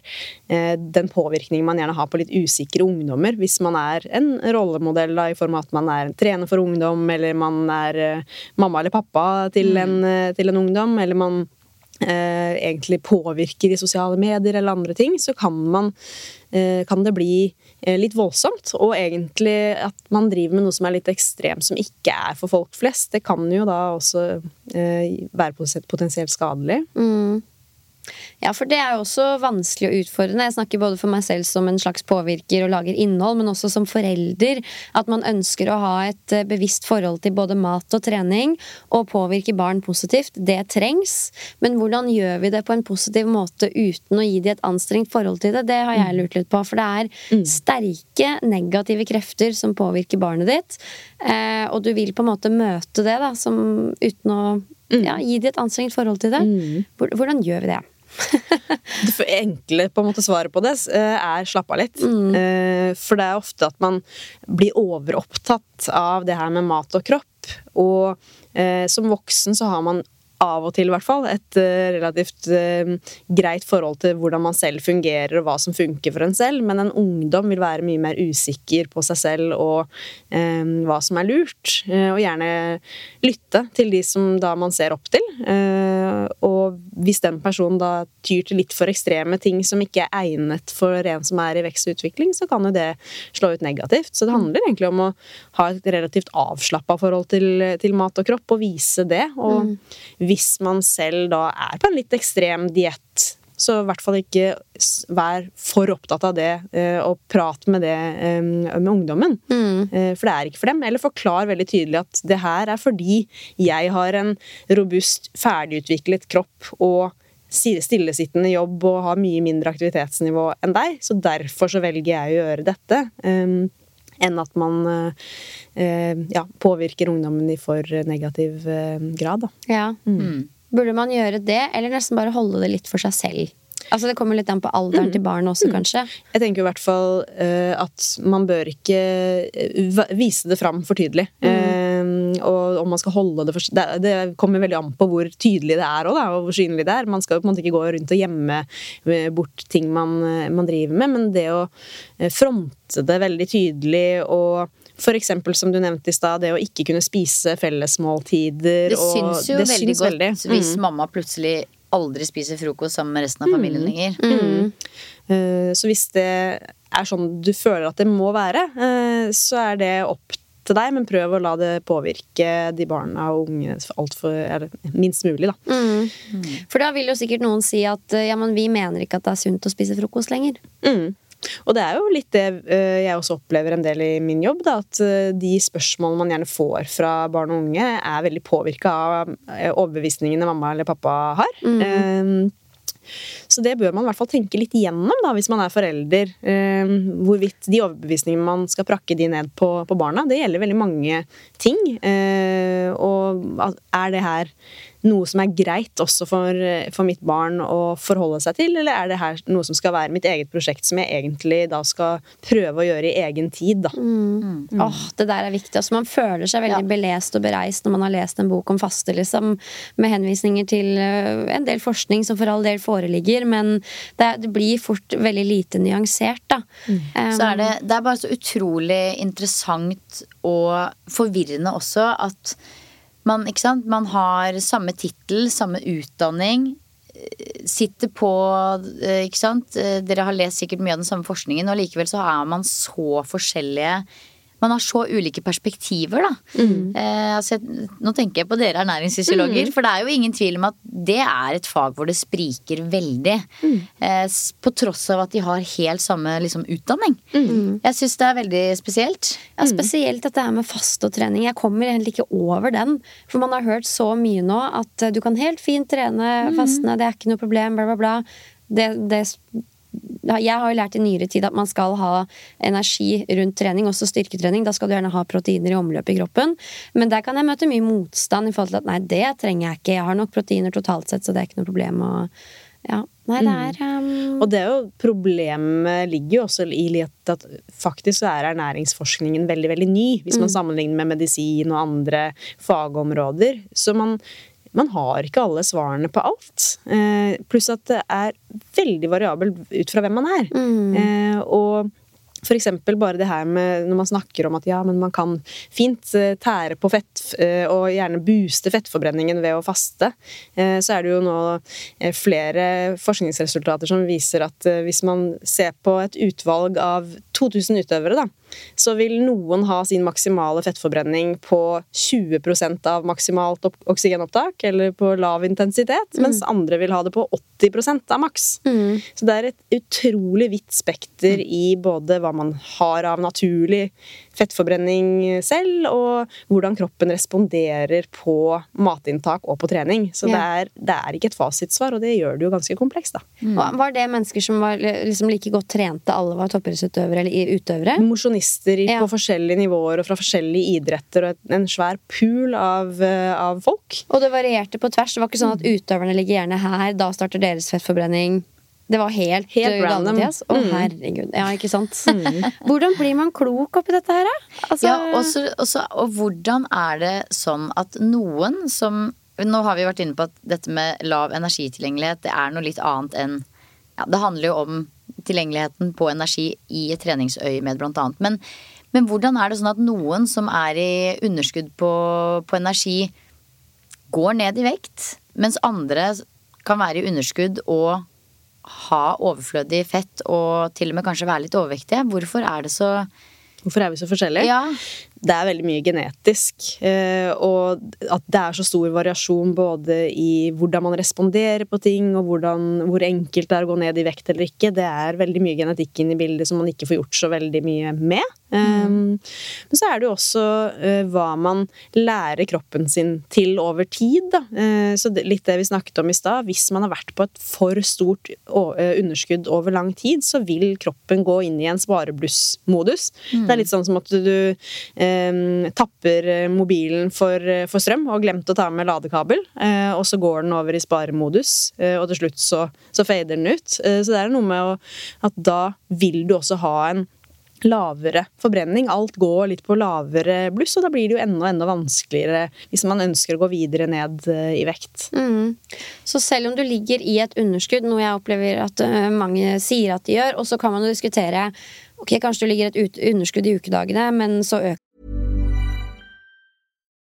eh, den påvirkningen man gjerne har på litt usikre ungdommer. Hvis man er en rollemodell da, i form av at man er trener for ungdom, eller man er uh, mamma eller pappa til, mm. en, uh, til en ungdom, eller man uh, egentlig påvirker i sosiale medier eller andre ting, så kan man kan det bli litt voldsomt. Og egentlig at man driver med noe som er litt ekstremt, som ikke er for folk flest. Det kan jo da også være potensielt skadelig. Mm. Ja, for det er jo også vanskelig og utfordrende. Jeg snakker både for meg selv som en slags påvirker og lager innhold, men også som forelder. At man ønsker å ha et eh, bevisst forhold til både mat og trening, og påvirke barn positivt. Det trengs. Men hvordan gjør vi det på en positiv måte uten å gi de et anstrengt forhold til det? Det har jeg lurt litt på. For det er mm. sterke negative krefter som påvirker barnet ditt. Eh, og du vil på en måte møte det da, som, uten å mm. ja, gi de et anstrengt forhold til det. Mm. Hvordan gjør vi det? Det enkle på en måte svaret på det eh, er slapp av litt. Mm. Eh, for det er ofte at man blir overopptatt av det her med mat og kropp. Og eh, som voksen så har man av og til, i hvert fall, et uh, relativt uh, greit forhold til hvordan man selv fungerer, og hva som funker for en selv. Men en ungdom vil være mye mer usikker på seg selv og uh, hva som er lurt. og gjerne lytte til de som da man ser opp til. og hvis den personen da tyr til litt for ekstreme ting som ikke er egnet for en som er i vekst og utvikling, så kan jo det slå ut negativt. Så det handler egentlig om å ha et relativt avslappa forhold til, til, mat og kropp, og vise det. Og mm hvis man selv da er på en litt ekstrem diett, så i hvert fall ikke vær for opptatt av det, eh, og prat med det eh, med ungdommen. Mm. Eh, for det er ikke for dem. Eller forklar veldig tydelig at det her er fordi jeg har en robust, ferdigutviklet kropp og stillesittende jobb og har mye mindre aktivitetsnivå enn deg, så derfor så velger jeg å gjøre dette. Enn at man eh, ja, påvirker ungdommen i for negativ eh, grad. Da. Ja. Mm. mm. Burde man gjøre det, eller nesten bare holde det litt for seg selv? Altså Det kommer litt an på alderen mm. til barnet også, mm. kanskje. Jeg tenker i hvert fall uh, at man bør ikke vise det fram for tydelig. Mm. Uh, og om man skal holde det for det, det, kommer veldig an på hvor tydelig det er også, da, og hvor synlig det er. Man skal jo på en måte ikke gå rundt og gjemme bort ting man, man driver med, men det å fronte det veldig tydelig og for eksempel, som du nevnte i stad, det å ikke kunne spise fellesmåltider. Det syns jo det veldig syns godt veldig. hvis mm. mamma plutselig aldri spiser frokost sammen med resten av familien mm. lenger. Mm. Uh, så hvis det er sånn du føler at det må være, uh, så er det opp til deg, men prøv å la det påvirke de barna og unge altfor minst mulig, da. Mm. For da vil jo sikkert noen si at ja, men vi mener ikke at det er sunt å spise frokost lenger. Mm. Og det er jo litt det eh, jeg også opplever en del i min jobb, da, at eh, de spørsmålene man gjerne får fra barn og unge, er veldig påvirka av eh, overbevisningene mamma eller pappa har. Mm. Um, så det bør man i hvert fall tenke litt igjennom da, hvis man er forelder. Eh, hvorvidt de overbevisningene man skal prakke de ned på, på barna. Det gjelder veldig mange ting. Eh, og er det her noe som er greit også for, for, mitt barn å forholde seg til, eller er det her noe som skal være mitt eget prosjekt, som jeg egentlig da skal prøve å gjøre i egen tid, da. Mm. Mm. Oh, det der er viktig. Altså, man føler seg veldig ja. belest og bereist når man har lest en bok om faste, liksom, med henvisninger til uh, en del forskning som for all del foreligger, men det, det blir fort veldig lite nyansert, da. Mm. Um, så er det, det er bare så utrolig interessant og forvirrende også at man, man har samme tittel, samme utdanning. Eh, sitter på eh, Ikke sant. Eh, dere har lest sikkert mye av den samme forskningen, og likevel så er man så forskjellige man har så ulike perspektiver, da. Mm. Eh, altså, nå tenker jeg på dere ernæringsfysiologer, mm. for det er jo ingen tvil om at det er et fag hvor det spriker veldig. Mm. Eh, på tross av at de har helt samme liksom, utdanning. Mm. Jeg syns det er veldig spesielt. Ja, mm. spesielt dette her med trening. Jeg kommer egentlig ikke over den. For man har hørt så mye nå at eh, du kan helt fint trene mm. fastende, det er ikke noe problem, bla, bla, bla. Det, det jeg har jo lært i nyere tid at man skal ha energi rundt trening, også styrketrening. Da skal du gjerne ha proteiner i omløp i kroppen. Men der kan jeg møte mye motstand i forhold til at nei, det trenger jeg ikke. Jeg har nok proteiner totalt sett, så det er ikke noe problem. Og, ja. Nei, det er um... Og det er jo Problemet ligger jo også i at faktisk så er ernæringsforskningen veldig, veldig ny, hvis man mm. sammenligner med medisin og andre fagområder. Så man man har ikke alle svarene på alt. Eh, pluss at det er veldig variabelt ut fra hvem man er. Mm. Eh, og for eksempel bare det her med når man snakker om at ja, men man kan fint eh, tære på fett og gjerne booste fettforbrenningen ved å faste, så er det jo nå flere forskningsresultater som viser at hvis man ser på et utvalg av 2000 utøvere, da, så vil noen ha sin maksimale fettforbrenning på 20% av maksimalt oksygenopptak, eller på lav intensitet, mm. mens andre vil ha det på 80 av maks. Mm. Så det er et utrolig vidt spekter i både hva man har av naturlig fettforbrenning selv, og hvordan kroppen responderer på matinntak og på trening. Så det, er, det, er, ikke et fasitsvar, og det gjør det jo ganske komplekst, da. Mm. Var det mennesker som var liksom like godt trente, alle var toppidrettsutøvere eller utøvere? Mosjonister ja. på forskjellige nivåer og fra forskjellige idretter, og en svær pool av, eh, av folk. Og det varierte på tvers. Det var ikke sånn at utøverne ligger gjerne her, da starter deres fettforbrenning. Det var helt, helt random. Å, mm. herregud. Ja, ikke sant. Mm. hvordan blir man klok oppi dette her, da? Altså... Ja, også, også, og hvordan er det sånn at noen som Nå har vi vært inne på at dette med lav energitilgjengelighet, det er noe litt annet enn ja, Det handler jo om tilgjengeligheten på energi i et treningsøyemed, blant annet. Men, men, hvordan er det sånn at noen som er i underskudd på, på energi, går ned i vekt, mens andre kan være i underskudd og ha overflødig fett og til og med kanskje være litt overvektige? Hvorfor er det så Hvorfor er vi så forskjellige? Ja det er veldig mye genetisk. Eh, og at det er så stor variasjon både i hvordan man responderer på ting, og hvordan, hvor enkelt det er å gå ned i vekt eller ikke. Det er veldig mye genetikk inn i bildet som man ikke får gjort så veldig mye med. Mm. Men så er det jo også uh, hva man lærer kroppen sin til over tid. Da. Så litt det vi snakket om i stad. Hvis man har vært på et for stort underskudd over lang tid, så vil kroppen gå inn i en spareblussmodus. Mm. Det er litt sånn som at du eh, tapper eh, mobilen for, eh, for, strøm og glemt å ta med ladekabel. Eh, og så går den over i sparemodus, eh, og til slutt så, så fader den ut. Eh, så det er noe med å, at da vil du også ha en lavere forbrenning. Alt går litt på lavere bluss, og da blir det jo enda, enda vanskeligere hvis man ønsker å gå videre ned i vekt. Mm. Så selv om du ligger i et underskudd, noe jeg opplever at mange sier at de gjør, og så kan man jo diskutere Ok, kanskje du ligger et underskudd i ukedagene, men så øker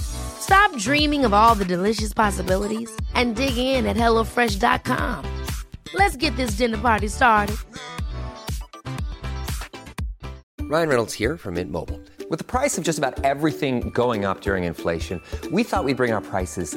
Stop dreaming of all the delicious possibilities and dig in at HelloFresh.com. Let's get this dinner party started. Ryan Reynolds here from Mint Mobile. With the price of just about everything going up during inflation, we thought we'd bring our prices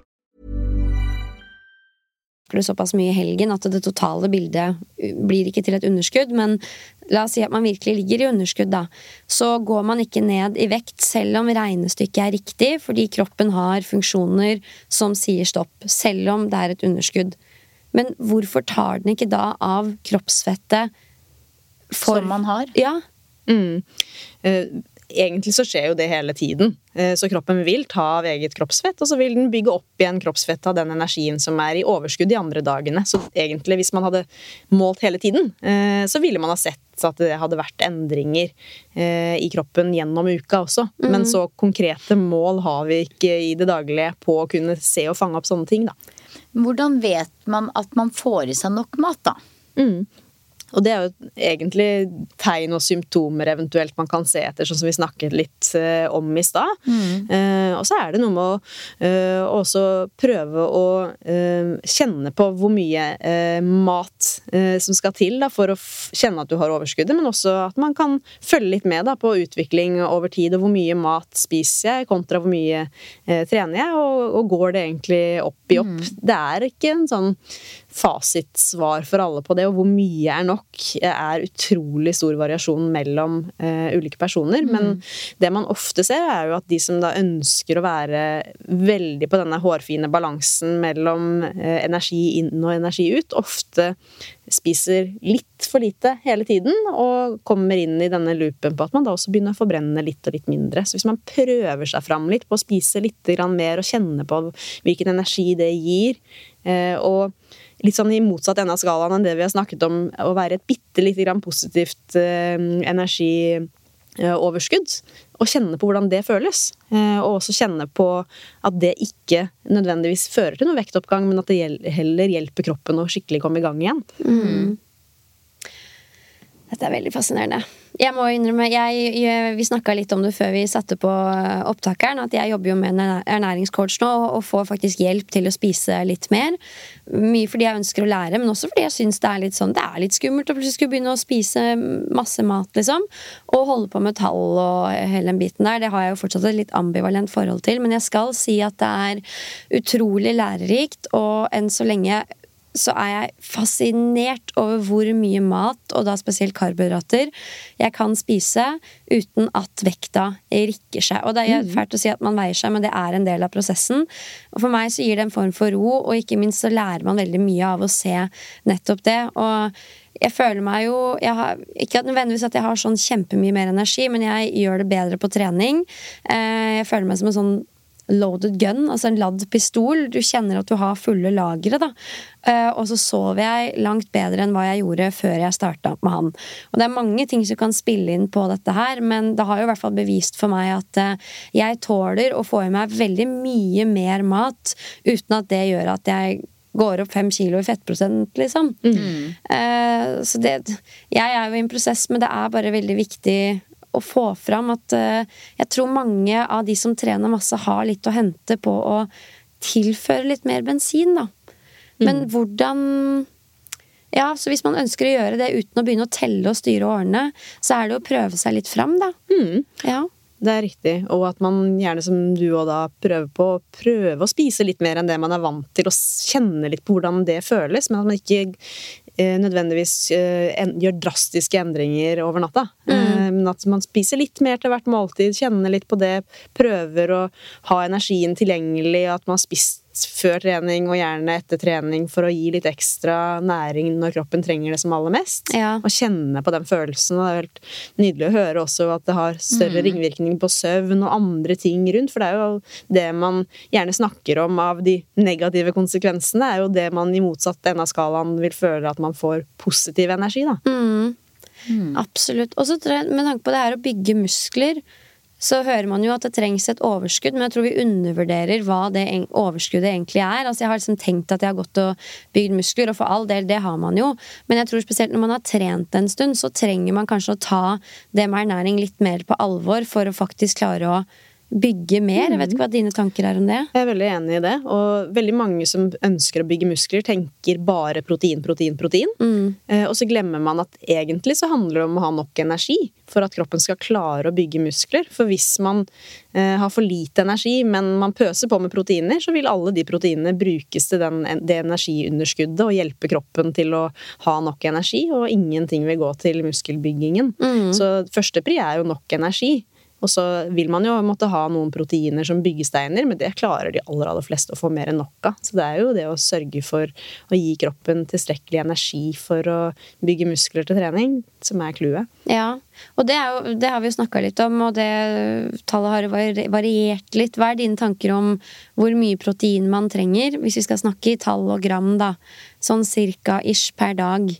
såpass mye i helgen at det totale bildet blir ikke til et underskudd, men la oss si at man virkelig ligger i underskudd, da. Så går man ikke ned i vekt selv om regnestykket er riktig, fordi kroppen har funksjoner som sier stopp, selv om det er et underskudd. Men hvorfor tar den ikke da av kroppsfettet for Som man har? Ja. Mm. Egentlig så skjer jo det hele tiden. Eh, så kroppen vil ta av eget kroppsfett, og så vil den bygge opp igjen kroppsfett av den energien som er i overskudd de andre dagene. Så egentlig, hvis man hadde målt hele tiden, eh, så ville man ha sett at det hadde vært endringer eh, i kroppen gjennom uka også. Mm. Men så konkrete mål har vi ikke i det daglige på å kunne se og fange opp sånne ting, da. Hvordan vet man at man får i seg nok mat, da? Mm. Og det er jo egentlig tegn og symptomer eventuelt man kan se etter, sånn som vi snakket litt uh, om i stad. Mm. Uh, og så er det noe med å uh, også prøve å kjenne på hvor mye mat som skal til da, for å kjenne at du har overskuddet, men også at man kan følge litt med da, på utvikling over tid, og hvor mye mat spiser jeg kontra hvor mye trener jeg, og, og, går det egentlig opp i opp. Mm. Det er ikke en sånn fasitsvar for alle på det, og hvor mye er nok, er utrolig stor variasjon mellom uh, ulike personer. Mm. Men det man ofte ser, er jo at de som da ønsker å være veldig på denne hårfine balansen mellom uh, energi inn og energi ut, ofte spiser litt for lite hele tiden, og kommer inn i denne loopen på at man da også begynner å forbrenne litt og litt mindre. Så hvis man prøver seg fram litt på å spise litt mer og kjenne på hvilken energi det gir, uh, og litt sånn i motsatt ende av skalaen enn det vi har snakket om, å være et bitte lite grann positivt eh, energioverskudd. og kjenne på hvordan det føles. Eh, og også kjenne på at det ikke nødvendigvis fører til noe vektoppgang, men at det heller hjelper kroppen å skikkelig komme i gang igjen. Dette er veldig fascinerende. Jeg må innrømme, jeg, jeg, Vi snakka litt om det før vi satte på eh, opptakeren, at jeg jobber jo med en ernæringscoach nå og, får faktisk hjelp til å spise litt mer. Mye fordi jeg ønsker å lære, men også fordi jeg syns det er litt sånn Det er litt skummelt å plutselig skulle begynne å spise masse mat, liksom. Og holde på med tall og hele den biten der. Det har jeg jo fortsatt et litt ambivalent forhold til, men jeg skal si at det er utrolig lærerikt, og enn så lenge så er jeg fascinert over hvor mye mat, og da spesielt karbohydrater, jeg kan spise uten at vekta rikker seg. Og det er fælt å si at man veier seg, men det er en del av prosessen. Og for meg så gir det en form for ro, og ikke minst så lærer man veldig mye av å se nettopp det. Og jeg føler meg jo jeg har, Ikke nødvendigvis at jeg har sånn kjempemye mer energi, men jeg gjør det bedre på trening. Eh, Jeg føler meg som en sånn loaded gun, altså en ladd pistol. Du kjenner at du har fulle lagre, da. Eh, og så sover jeg langt bedre enn hva jeg gjorde før jeg starta med han. Og det er mange ting som kan spille inn på dette her, men det har jo i hvert fall bevist for meg at eh, jeg tåler å få i meg veldig mye mer mat uten at det gjør at jeg går opp fem kilo i fettprosent, liksom. Eh, så det Jeg er jo i en prosess, men det er bare veldig viktig å få fram at eh, jeg tror mange av de som trener masse, har litt å hente på å tilføre litt mer bensin, da. Men hvordan Ja, så hvis man ønsker å gjøre det uten å begynne å telle og styre årene, så er det å prøve seg litt fram, da. Ja. Det er riktig, og at man gjerne som du og da prøver på å prøve å spise litt mer enn det man er vant til, og kjenne litt på hvordan det føles, men at man ikke nødvendigvis eh, gjør drastiske endringer over natta. Mm. men at man spiser litt mer til hvert måltid, kjenner litt på det, prøver å ha energien tilgjengelig, at man har spist før trening og gjerne etter trening for å gi litt ekstra næring når kroppen trenger det som aller mest. Ja. Og kjenne på den følelsen. Og det er helt nydelig å høre også at det har større ringvirkning på søvn og andre ting rundt. For det er jo det man gjerne snakker om av de negative konsekvensene, er jo det man i motsatt ende av skalaen vil føle at man får positiv energi, da. Absolutt. Og så med tanke på det her å bygge muskler, så hører man jo at det trengs et overskudd, men jeg tror vi undervurderer hva det overskuddet egentlig er. Altså Jeg har liksom tenkt at jeg har gått og bygd muskler, og for all del, det har man jo. Men jeg tror spesielt når man har trent en stund, så trenger man kanskje å ta det med ernæring litt mer på alvor for å faktisk klare å bygge mer. Jeg vet ikke hva dine tanker er om det. Jeg er veldig enig i det. Og veldig mange som ønsker å bygge muskler, tenker bare protein, protein, protein. Mm. og så glemmer man at egentlig så handler det om å ha nok energi for at kroppen skal klare å bygge muskler. For hvis man eh, har for lite energi, men man pøser på med proteiner, så vil alle de proteinene brukes til den, det energiunderskuddet og hjelpe kroppen til å ha nok energi, og ingenting vil gå til muskelbyggingen. Så førstepri er jo nok energi. Og så vil man jo måtte ha noen proteiner som byggesteiner, men det klarer de aller, aller fleste å få mer enn nok av. Så det er jo det å sørge for å gi kroppen tilstrekkelig energi for å bygge muskler til trening, som er clouet. Ja, og det, er jo, det har vi jo snakka litt om, og det tallet har variert litt. Hva er dine tanker om hvor mye protein man trenger, hvis vi skal snakke i tall og gram, da? Sånn cirka ish per dag.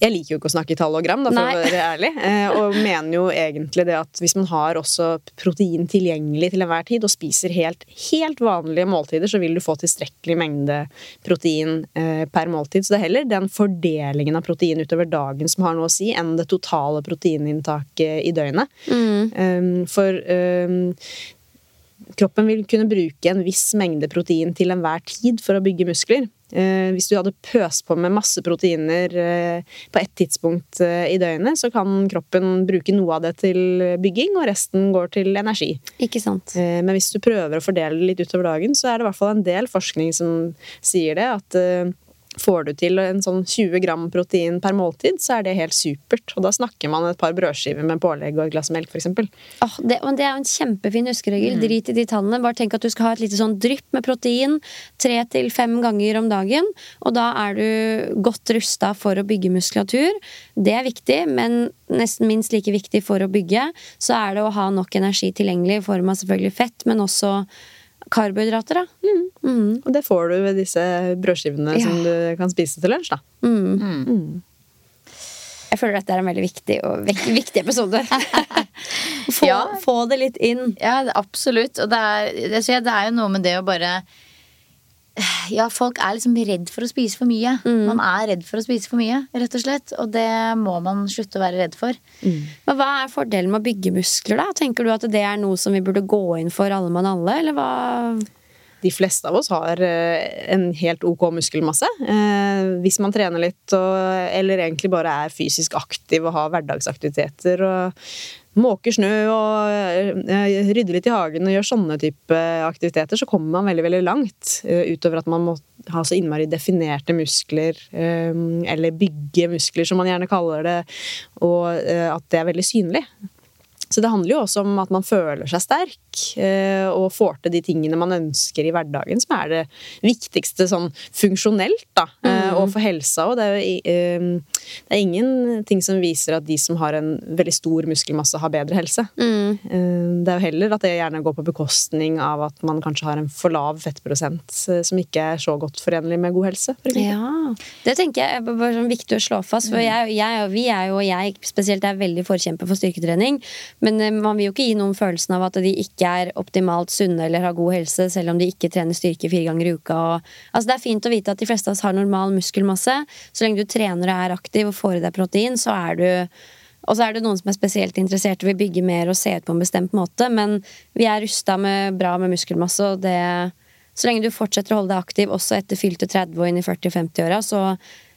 Jeg liker jo ikke å snakke i tall og gram, da, for Nei. å være ærlig. Eh, og mener jo egentlig det at hvis man har også protein tilgjengelig til enhver tid, og spiser helt, helt vanlige måltider, så vil du få tilstrekkelig mengde protein eh, per måltid. Så det er heller den fordelingen av protein utover dagen som har noe å si, enn det totale proteininntaket i døgnet. Mm. for um, kroppen vil kunne bruke en viss mengde protein til enhver tid for å bygge muskler. Eh, hvis du hadde pøst på med masse proteiner eh, på ett tidspunkt eh, i døgnet, så kan kroppen bruke noe av det til bygging, og resten går til energi. Ikke sant? Eh, Men hvis du prøver å fordele det litt utover dagen, så er det i hvert fall en del forskning som sier det, at Får du til en sånn 20 gram protein per måltid, så er det helt supert. Og da snakker man et par brødskiver med pålegg og et glass melk, f.eks. Åh, det, det er jo en kjempefin huskeregel. Drit i de tallene. Bare tenk at du skal ha et lite sånn drypp med protein tre til fem ganger om dagen. Og da er du godt rusta for å bygge muskulatur. Det er viktig, men nesten minst like viktig for å bygge, så er det å ha nok energi tilgjengelig i form av selvfølgelig fett, men også karbohydrater, da. Og det får du ved disse brødskivene Ja. som du kan spise til lunsj, da. Jeg føler dette er en veldig viktig, og viktig episode. Få, Ja. få det litt inn. Ja, absolutt. Og det er, det er jo noe med det å bare Ja, folk er liksom redd for å spise for mye. Man er redd for å spise for mye, rett og slett. Og det må man slutte å være redd for. Men hva er fordelen med å bygge muskler, da? Tenker du at det er noe som vi burde gå inn for alle mann alle, eller hva? De fleste av oss har eh, en helt ok muskelmasse. Eh, hvis man trener litt, eller egentlig bare er fysisk aktiv og har hverdagsaktiviteter og måker snø og eh, rydder litt i hagen og gjør sånne type aktiviteter, så kommer man veldig, veldig langt. eh, utover at man må ha så innmari definerte muskler, eh, eller bygge muskler, som man gjerne kaller det, og eh, at det er veldig synlig. Så det handler jo også om at man føler seg sterk eh, og får til de tingene man ønsker i hverdagen, som er det viktigste sånn funksjonelt, da. Mm. Og for helsa òg. Det, er jo eh, det er ingenting som viser at de som har en veldig stor muskelmasse, har bedre helse. Mm. Det er jo heller at det gjerne går på bekostning av at man kanskje har en for lav fettprosent eh, som ikke er så godt forenlig med god helse. Ja, Det tenker jeg er bare sånn viktig å slå fast. For jeg, jeg, og vi er jo, og jeg spesielt er veldig forkjemper for styrketrening. Men eh, man vil jo ikke gi noen følelsen av at de ikke er optimalt sunne eller har god helse, selv om de ikke trener styrke fire ganger i uka. Og, altså det er fint å vite at de fleste av oss har normal muskelmasse. Så lenge du trener og er aktiv og får i deg protein, så er du og så er det noen som er spesielt interessert og vil bygge mer og se ut på en bestemt måte, men vi er rusta med bra med muskelmasse, og det Så lenge du fortsetter å holde deg aktiv også etter fylte 30 og inn i 40-50-åra, så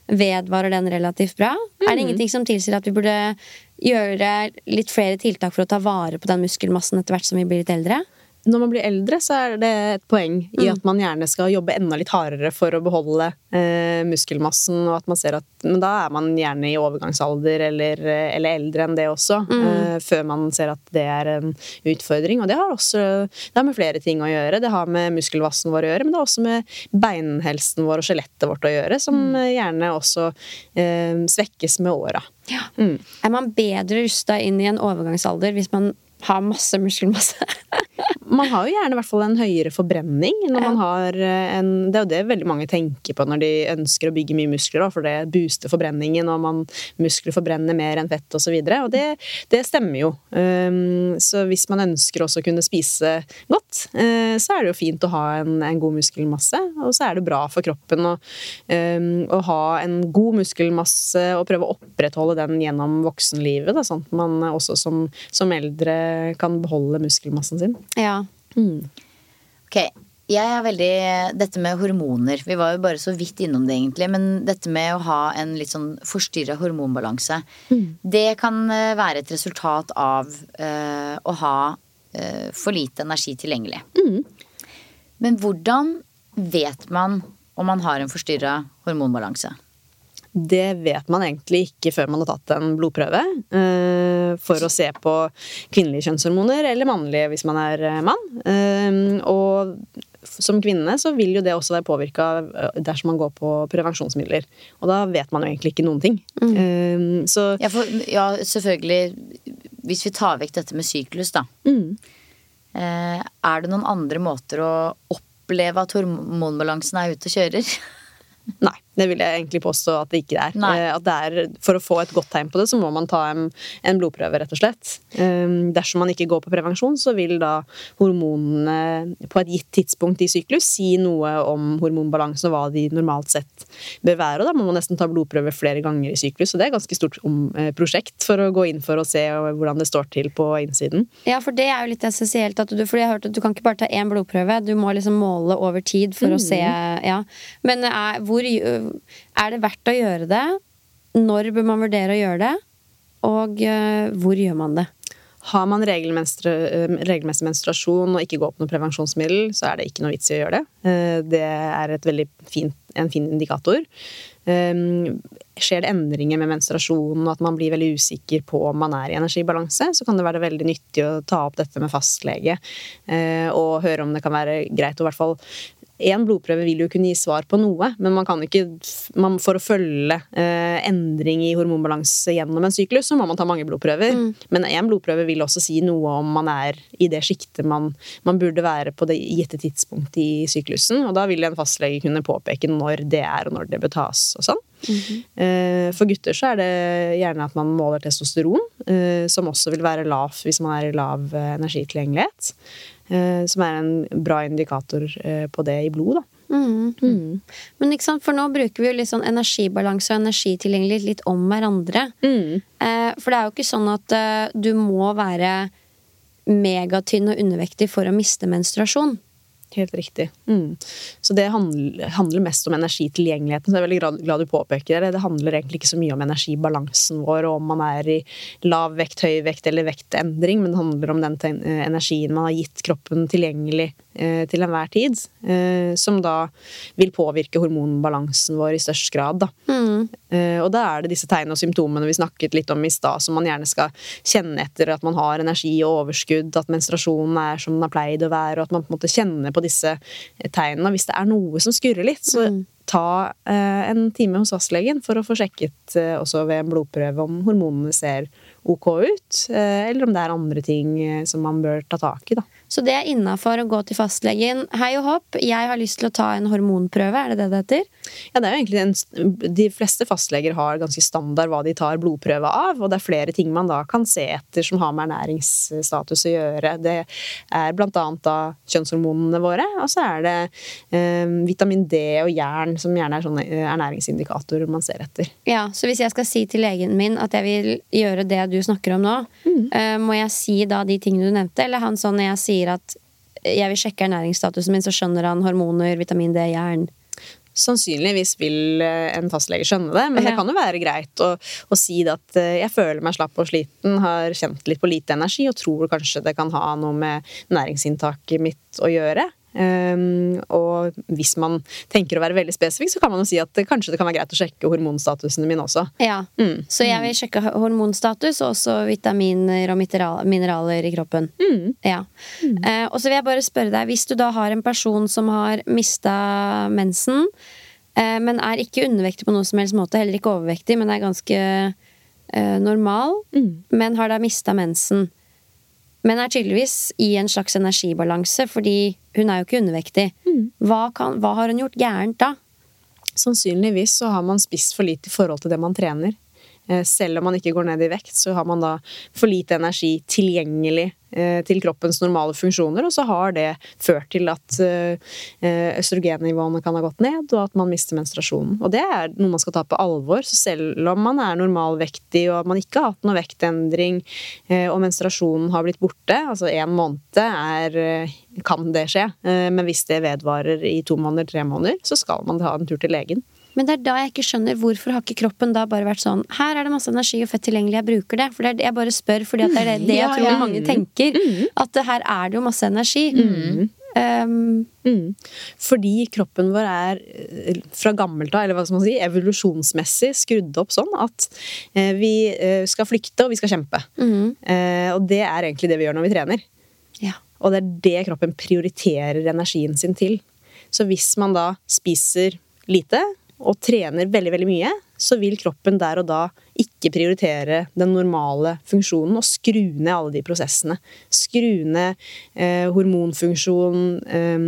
vedvarer den relativt bra. Er det ingenting som tilsier at vi burde gjøre litt flere tiltak for å ta vare på den muskelmassen etter hvert som vi blir litt eldre? Når man blir eldre, så er det et poeng i at man gjerne skal jobbe enda litt hardere for å beholde eh, muskelmassen, og at man ser at Men da er man gjerne i overgangsalder eller, eller eldre enn det også, eh, før man ser at det er en utfordring. Og det har også det har med flere ting å gjøre. Det har med muskelmassen vår å gjøre, men det har også med beinhelsen vår og skjelettet vårt å gjøre, som mm. gjerne også eh, svekkes med åra. Er man bedre rusta inn i en overgangsalder hvis man har masse muskelmasse? Man har jo gjerne fall en høyere forbrenning når man har eh, en Det er jo det veldig mange tenker på når de ønsker å bygge mye muskler, da, for det booster forbrenningen, og man muskler forbrenner mer enn fett osv. Og, så og det, det stemmer jo. Um, så hvis man ønsker også å kunne spise godt, eh, så er det jo fint å ha en, en god muskelmasse, og så er det bra for kroppen å, um, å ha en god muskelmasse og prøve å opprettholde den gjennom voksenlivet, da, sånn at man også som, som eldre kan beholde muskelmassen sin. ja. Ok, jeg er veldig Dette med hormoner. Vi var jo bare så vidt innom det, egentlig. Men dette med å ha en litt sånn forstyrra hormonbalanse, det kan eh, være et resultat av uh, å ha uh, for lite energi tilgjengelig. Men hvordan vet man om man har en forstyrra hormonbalanse? Det vet man egentlig ikke før man har tatt en blodprøve. eh, For å se på kvinnelige kjønnshormoner, eller mannlige hvis man er eh, mann. Eh, Og som kvinne så vil jo det også være påvirka dersom man går på prevensjonsmidler. Og da vet man jo egentlig ikke noen ting. Eh, Så Ja, for, ja, selvfølgelig. Hvis vi tar vekk dette med syklus, da. Eh, er det noen andre måter å oppleve at hormonbalansen er ute og kjører? Nei, det vil jeg egentlig påstå at det ikke er. Eh, At det er. For å få et godt tegn på det, så må man ta en, en blodprøve, rett og slett. Um, dersom man ikke går på prevensjon, så vil da hormonene på et gitt tidspunkt i syklus si noe om hormonbalansen og hva de normalt sett bør være. Og da må man nesten ta blodprøve flere ganger i syklus, så det er et ganske stort om, eh, prosjekt for å gå inn for å se hvordan det står til på innsiden. Ja, for det er jo litt essensielt. At du, fordi jeg har hørt at du kan ikke bare ta én blodprøve. Du må liksom måle over tid for å se ja. Men er, hvor, er det verdt å gjøre det? Når bør man vurdere å gjøre det? Og øh, hvor gjør man det? Har man eh, regelmessig menstruasjon og ikke går på noe prevensjonsmiddel, så er det ikke noe vits i å gjøre det. Eh, Det er fint, en fin indikator. Um, skjer det endringer med menstruasjonen og at man blir veldig usikker på om man er i energibalanse, så kan det være veldig nyttig å ta opp dette med fastlege eh, og høre om det kan være greit å i hvert fall Én blodprøve vil jo kunne gi svar på noe, men man kan ikke, man, for å følge eh, endring i hormonbalanse gjennom en syklus, så må man ta mange blodprøver. Men én blodprøve vil også si noe om man er i det sjiktet man, man burde være på det gitte tidspunktet i syklusen. Og da vil en fastlege kunne påpeke når det er, og når det bør tas og sånn. Eh, For gutter så er det gjerne at man måler testosteron, eh, som også vil være lav hvis man er i lav eh, energitilgjengelighet. Eh, Som er en bra indikator eh, på det i blod, da. Mm. Men ikke sant, for nå bruker vi jo litt sånn energibalanse og energitilgjengelighet litt om hverandre. Eh, for det er jo ikke sånn at eh, du må være megatynn og undervektig for å miste menstruasjon. Helt riktig. Mm. Så det handler, handler mest om energitilgjengeligheten. Så jeg er veldig glad, du påpeker det. Det handler egentlig ikke så mye om energibalansen vår, og om man er i lav vekt, høy vekt eller vektendring, men det handler om den eh, energien man har gitt kroppen tilgjengelig eh, til enhver tid, eh, som da vil påvirke hormonbalansen vår i størst grad. Da. Eh, og da er det disse tegnene og symptomene vi snakket litt om i stad, som man gjerne skal kjenne etter at man har energi og overskudd, at menstruasjonen er som den har pleid å være, og at man på en måte kjenner på disse eh, tegnene. Og hvis det er noe som skurrer litt, så ta eh, en time hos fastlegen for å få sjekket eh, også ved en blodprøve om hormonene ser ok ut, eh, eller om det er andre ting eh, som man bør ta tak i. da. Så det er innafor å gå til fastlegen. Hei og hopp, jeg har lyst til å ta en hormonprøve. Er det det det heter? Ja, det er jo egentlig en, De fleste fastleger har ganske standard hva de tar blodprøve av, og det er flere ting man da kan se etter som har med ernæringsstatus å gjøre. Det er blant annet da kjønnshormonene våre, og så er det eh, vitamin D og jern som gjerne er sånne eh, ernæringsindikatorer man ser etter. Ja, Så hvis jeg skal si til legen min at jeg vil gjøre det du snakker om nå, eh, må jeg si da de tingene du nevnte? Eller han sånn når jeg sier at jeg vil sjekke ernæringsstatusen min, så skjønner han hormoner, vitamin D, jern? Sannsynligvis vil eh, en fastlege skjønne det, men det kan jo være greit å, å si det at eh, jeg føler meg slapp og sliten, har kjent litt på lite energi og tror kanskje det kan ha noe med næringsinntaket mitt å gjøre. Um, og hvis man tenker å være veldig spesifikk, så kan man jo si at kanskje det kan være greit å sjekke hormonstatusene mine også. Ja. Mm. Så jeg vil sjekke hormonstatus og også vitaminer og mineraler i kroppen. Ja. Eh, og så vil jeg bare spørre deg, hvis du da har en person som har mista mensen, uh, men er ikke undervektig på noen som helst måte, heller ikke overvektig, men er ganske uh, normal, men har da mista mensen, men er tydeligvis i en slags energibalanse, fordi hun er jo ikke undervektig. Hva, kan, hva har hun gjort gærent da? Sannsynligvis så har man spist for lite i forhold til det man trener. Eh, Selv om man ikke går ned i vekt, så har man da for lite energi tilgjengelig eh, til kroppens normale funksjoner, og så har det ført til at eh, østrogennivåene kan ha gått ned, og at man mister menstruasjonen. Og det er noe man skal ta på alvor. Så selv om man er normalvektig og man ikke har hatt noe vektendring, og menstruasjonen har blitt borte, altså en måned er, kan det skje, men hvis det vedvarer i to måneder, tre måneder, så skal man ta en tur til legen. Men det er da jeg ikke skjønner hvorfor har ikke kroppen da bare vært sånn Her er det masse energi og fett tilgjengelig, jeg bruker det. For det er, det- jeg bare spør fordi det er det, det jeg Ja, tror ja. mange tenker. At her er det jo masse energi. Um, Mm. Fordi kroppen vår er eh, fra gammelt av, eller hva skal man si, evolusjonsmessig skrudd opp sånn at eh, vi eh, skal flykte og vi skal kjempe. Eh, Og det er egentlig det vi gjør når vi trener. ja. Og det er det kroppen prioriterer energien sin til. Så hvis man da spiser lite og trener veldig, veldig mye, så vil kroppen der og da ikke prioritere den normale funksjonen og skru ned alle de prosessene. Skru ned eh, hormonfunksjon eh,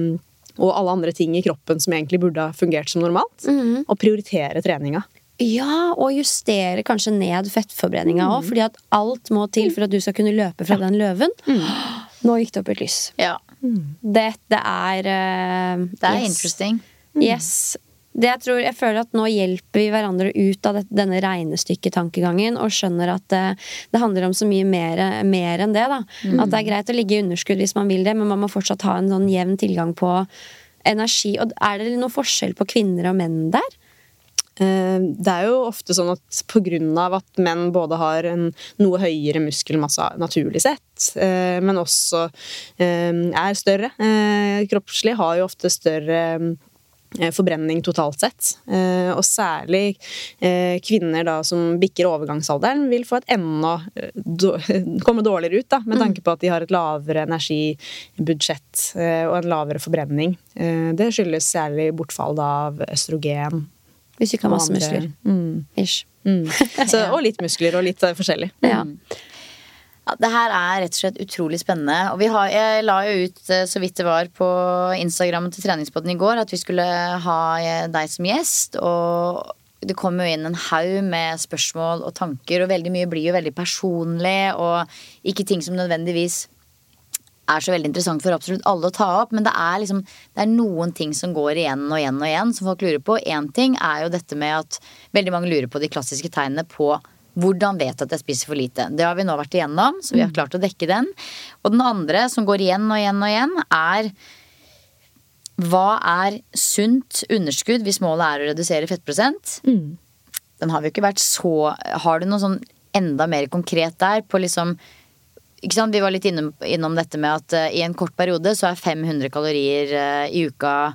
og alle andre ting i kroppen som egentlig burde ha fungert som normalt, og prioritere treninga. ja, og justere kanskje ned fettforbrenninga òg, fordi at alt må til for at du skal kunne løpe fra den løven. Nå gikk det opp et lys. Ja, Dette er uh, det er interesting. Yes. Det jeg, tror, jeg føler at nå hjelper vi hverandre ut av det, denne regnestykketankegangen og skjønner at det, det handler om så mye mer, mer enn det. Da. At det er greit å ligge i underskudd hvis man vil det, men man må fortsatt ha en sånn jevn tilgang på energi. Og er det noen forskjell på kvinner og menn der? Eh, Det er jo ofte sånn at pga. at menn både har en noe høyere muskelmasse naturlig sett, eh, men også eh, er større kroppslig, har jo ofte større forbrenning totalt sett. Eh, Og særlig eh, kvinner da som bikker overgangsalderen, vil få et enda eh, komme dårligere ut, da, med tanke på at de har et lavere energibudsjett eh, og en lavere forbrenning. Eh, Det skyldes særlig bortfall av østrogen. Hvis du ikke har masse muskler. Mm. Ish. Mm. Så, og litt muskler og litt eh, forskjellig. Ja. Ja, det her er rett og slett utrolig spennende. Og har, jeg la jo ut eh, så vidt det var på Instagrammen til treningspodden i går at vi skulle ha eh, deg som gjest. Og det kommer jo inn en haug med spørsmål og tanker, og veldig mye blir jo veldig personlig, og ikke ting som nødvendigvis er så veldig interessant for absolutt alle å ta opp, men det er liksom Det er noen ting som går igjen og igjen og igjen, som folk lurer på. Én ting er jo dette med at veldig mange lurer på de klassiske tegnene på hvordan vet jeg at jeg spiser for lite? Det har vi nå vært igjennom, så vi har klart å dekke den. Og den andre, som går igjen og igjen og igjen, er hva er sunt underskudd hvis målet er å redusere fettprosent? Den har vi jo ikke vært så Har du noe sånn enda mer konkret der på liksom ikke sant? Vi var litt innom, innom dette med at uh, i en kort periode så er 500 kalorier uh, i uka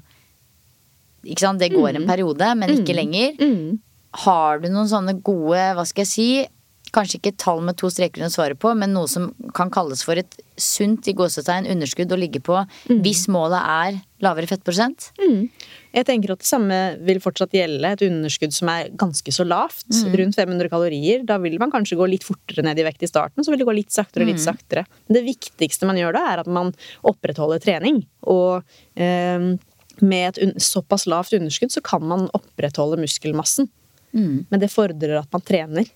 Ikke sant? Det går en periode, men ikke lenger. Har du noen sånne gode, hva skal jeg si Kanskje ikke tall med to streker under svaret på, men noe som kan kalles for et sunt i gåsetegn underskudd å ligge på hvis målet er lavere fettprosent? Jeg tenker at det samme vil fortsatt gjelde et underskudd som er ganske så lavt, rundt 500 kalorier. Da vil man kanskje gå litt fortere ned i vekt i starten, så vil det gå litt saktere og litt saktere. Men det viktigste man gjør da, er at man opprettholder trening. Og eh, med et såpass lavt underskudd så kan man opprettholde muskelmassen. Men det fordrer at man trener.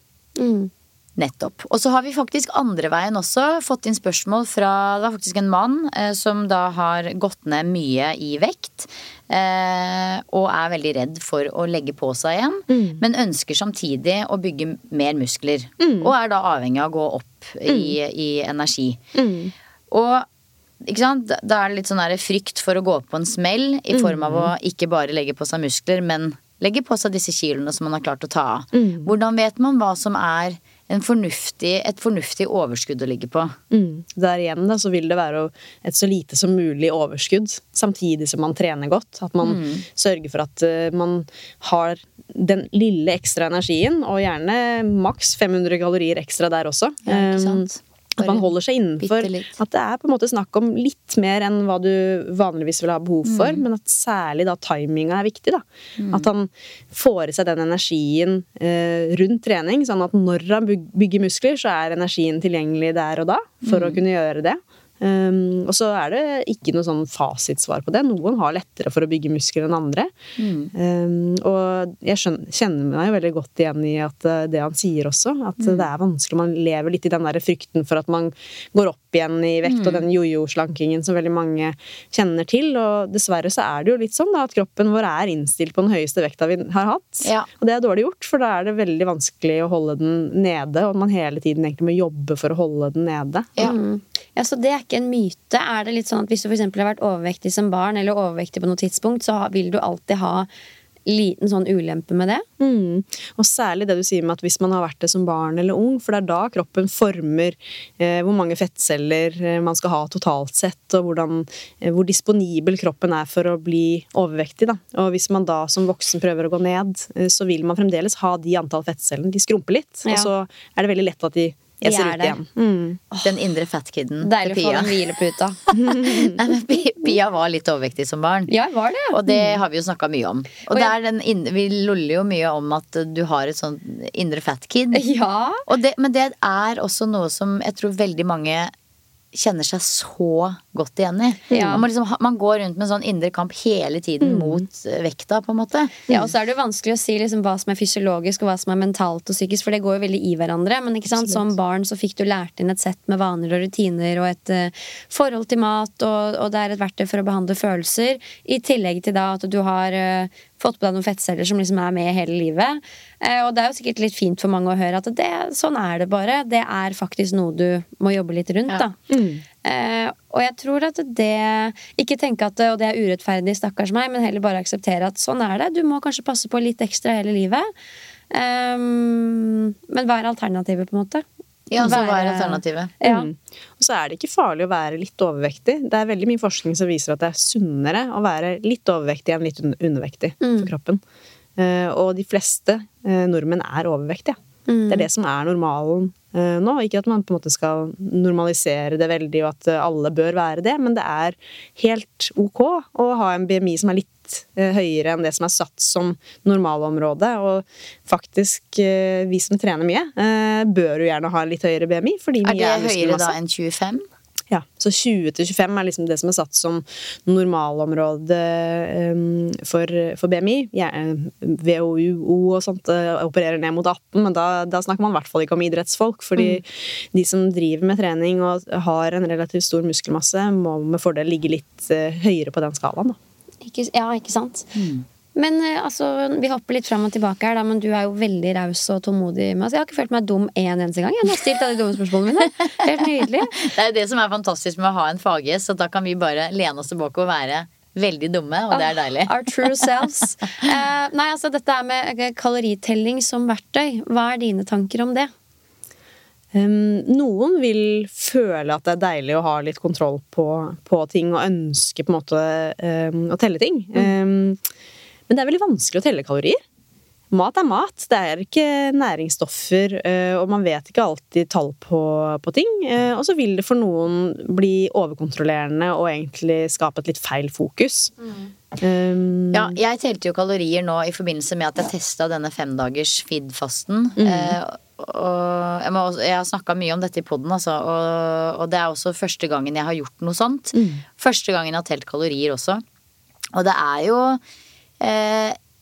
Nettopp. Og så har vi faktisk andre veien også fått inn spørsmål fra Det var faktisk en mann eh, som da har gått ned mye i vekt. Eh, og er veldig redd for å legge på seg igjen. Men ønsker samtidig å bygge mer muskler. Og er da avhengig av å gå opp i, i energi. Og ikke sant? Da er det litt sånn frykt for å gå på en smell i form av å ikke bare legge på seg muskler, men legge på seg disse kiloene som man har klart å ta av. Hvordan vet man hva som er en fornuftig, et fornuftig overskudd å ligge på? Der igjen da, så vil det være et så lite som mulig overskudd, samtidig som man trener godt. At man sørger for at uh, man har den lille ekstra energien, og gjerne maks 500 kalorier ekstra der også. Ja, ikke Um, sant? At man holder seg innenfor. At det er på en måte snakk om litt mer enn hva du vanligvis vil ha behov for, Mm. men at særlig da timinga er viktig. da. At han får i seg den energien eh, rundt trening, sånn at når han bygger muskler, så er energien tilgjengelig der og da for Mm. å kunne gjøre det. Um, og så er det ikke noe sånn fasitsvar på det. Noen har lettere for å bygge muskler enn andre. Mm. Um, og jeg skjønner, kjenner meg jo veldig godt igjen i at uh, det han sier også, at Mm. det er vanskelig. Man lever litt i den der frykten for at man går opp igjen i vekt, Mm. og den jojo-slankingen som veldig mange kjenner til. Og dessverre så er det jo litt sånn da, at kroppen vår er innstilt på den høyeste vekta vi har hatt. Ja. Og det er dårlig gjort, for da er det veldig vanskelig å holde den nede, og man hele tiden egentlig må jobbe for å holde den nede. Ja. Ja, Så det er ikke en myte? Er det litt sånn at hvis du eksempel har vært overvektig som barn, eller overvektig på noe tidspunkt, så vil du alltid ha liten sånn ulempe med det? Mm. Og særlig det du sier med at hvis man har vært det som barn eller ung, for det er da kroppen former eh, hvor mange fettceller eh, man skal ha totalt sett, og hvordan, eh, hvor disponibel kroppen er for å bli overvektig. Da. Og hvis man da som voksen prøver å gå ned, eh, så vil man fremdeles ha de antall fettcellene. De skrumper litt, Ja. og så er det veldig lett at de De eser er ut igjen. Mm. Den indre fattkiden Deilig til å få Pia. den hvileputa. Nei, men Pia var litt overvektig som barn. Ja, var det? Og det har vi jo snakka mye om. Og, Og det jeg- er den inn- vi loller jo mye om at du har et sånn indre fatkid. Ja. Det, men det er også noe som jeg tror veldig mange kjenner seg så godt igjen i. Ja. Man, liksom, man går rundt med en sånn indre kamp hele tiden mot eh, vekta, på en måte. Ja, og så er det jo vanskelig å si liksom hva som er fysiologisk og hva som er mentalt og psykisk, for det går jo veldig i hverandre. Men som barn så fikk du lært inn et sett med vaner og rutiner og et uh, forhold til mat, og, og det er et verktøy for å behandle følelser. I tillegg til da at du har eh, fått på deg noen fettceller som liksom er med hele livet. Eh, og det er jo sikkert litt fint for mange å høre at det, sånn er det bare. Det er faktisk noe du må jobbe litt rundt, Ja. da. Eh, og jeg tror at det Ikke tenke at det, og det er urettferdig, stakkars meg, men heller bare akseptere at sånn er det. Du må kanskje passe på litt ekstra hele livet. Um, men hva er alternativet, på en måte? Ja, så hva er alternativet? Ja. Mm. Og så er det ikke farlig å være litt overvektig. Det er veldig mye forskning som viser at det er sunnere å være litt overvektig enn litt undervektig undervektig for kroppen. Eh, og de fleste eh, nordmenn er overvektige. Det er det som er normalen uh, nå. Ikke at man på en måte skal normalisere det veldig, og at eh, alle bør være det, men det er helt ok å ha en BMI som er litt uh, høyere enn det som er satt som normalområde. Og faktisk, uh, vi som trener mye, bør jo gjerne ha litt høyere BMI, fordi Er det er høyere da enn 25? Ja, Så 20-25 er liksom det som er satt som normalområde um, for, for BMI. Ja, VOUO og sånt uh, opererer ned mot 18, men da, da, snakker man i hvert fall ikke om idrettsfolk. Fordi mm. de som driver med trening og har en relativt stor muskelmasse, må med fordel ligge litt uh, høyere på den skalaen. Da. Ikke, ja, ikke sant. Mm. Men uh, altså, vi hopper litt fram og tilbake her, da, men du er jo veldig raus og tålmodig med oss. Jeg har ikke følt meg dum en eneste gang. Jeg har stilt alle de dumme spørsmålene mine. Helt nydelig. Det er jo det som er fantastisk med å ha en faggjest, så da kan vi bare lene oss tilbake og være veldig dumme, og det er deilig. Our true selves. Uh, nei, altså dette er med kaloritelling som verktøy. Hva er dine tanker om det? Um, noen vil føle at det er deilig å ha litt kontroll på, på ting, og ønske på en måte um, å telle ting. Um, men det er veldig vanskelig å telle kalorier. Mat er mat. Det er ikke næringsstoffer, eh, og man vet ikke alltid tall på, på ting. Eh, og så vil det for noen bli overkontrollerende og egentlig skape et litt feil fokus. Mm. Um, ja, jeg telte jo kalorier nå i forbindelse med at jeg testa denne femdagers feed-fasten. Mm. Eh, og jeg, må, jeg har snakka mye om dette i poden, altså, og, og, det er også første gangen jeg har gjort noe sånt. Mm. Første gangen jeg har telt kalorier også. Og det er jo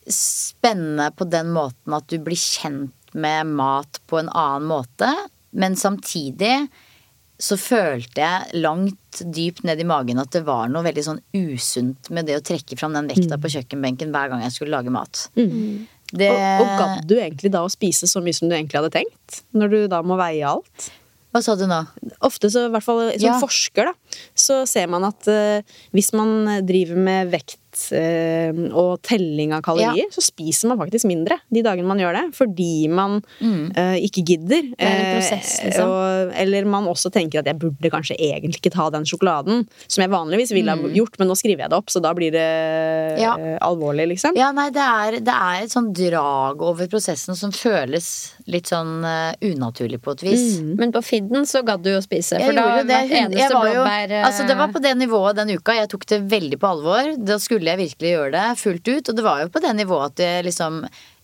spennende på den måten at du blir kjent med mat på en annen måte, men samtidig så følte jeg langt dypt ned i magen at det var noe veldig sånn usunt med det å trekke fram den vekta mm. på kjøkkenbenken hver gang jeg skulle lage mat. Mm. Det... Og, og gadd du egentlig da å spise så mye som du egentlig hadde tenkt? Når du da må veie alt? Hva sa du nå? Ofte, så, i hvert fall som ja. forsker, da, så ser man at uh, hvis man driver med vekt uh, og telling av kalorier, ja. så spiser man faktisk mindre de dagene man gjør det. Fordi man mm. uh, ikke gidder. Er prosess, liksom. og, eller man også tenker at jeg burde kanskje egentlig ikke ta den sjokoladen, som jeg vanligvis ville ha mm. gjort, men nå skriver jeg det opp, så da blir det ja. alvorlig, liksom. Ja, nei, det er, det er, et sånn drag over prosessen som føles litt sånn uh, unaturlig på et vis. Mm. Men på Fidden så gadd du å spise, for da hvert eneste blåbær Altså, det var på det nivået den uka. Jeg tok det veldig på alvor. Da skulle skulle jeg virkelig gjøre det fullt ut. Og det var jo på det nivået at det liksom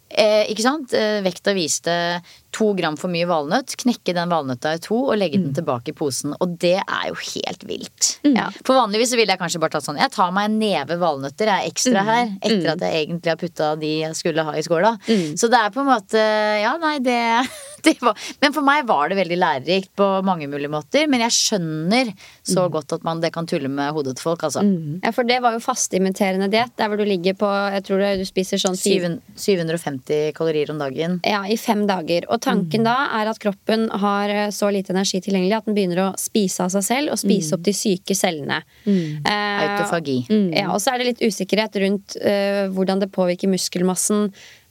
Eh, ikke sant? Eh, vekta viste to gram for mye valnøtt. Knekke den valnøtta i to og legge den mm. tilbake i posen. Og det er jo helt vilt. Mm. Ja. For vanligvis så ville jeg kanskje bare tatt sånn Jeg tar meg en neve valnøtter jeg er ekstra mm. her. Etter mm. at jeg egentlig har putta de jeg skulle ha i skåla. Mm. Så det er på en måte Ja, nei, det, det var Men for meg var det veldig lærerikt på mange mulige måter. Men jeg skjønner så mm. godt at man det kan tulle med hodet til folk, altså. Ja, for det var jo fasteimiterende diett. Der hvor du ligger på Jeg tror du spiser sånn 750 750 kalorier om dagen. Ja, i fem dager. Og tanken mm. da er at kroppen har eh, så lite energi tilgjengelig at den begynner å spise av seg selv og spise mm. opp de syke cellene. Mm. Eh, Autofagi. Mm. Ja, og så er det litt usikkerhet rundt eh, hvordan det påvirker muskelmassen.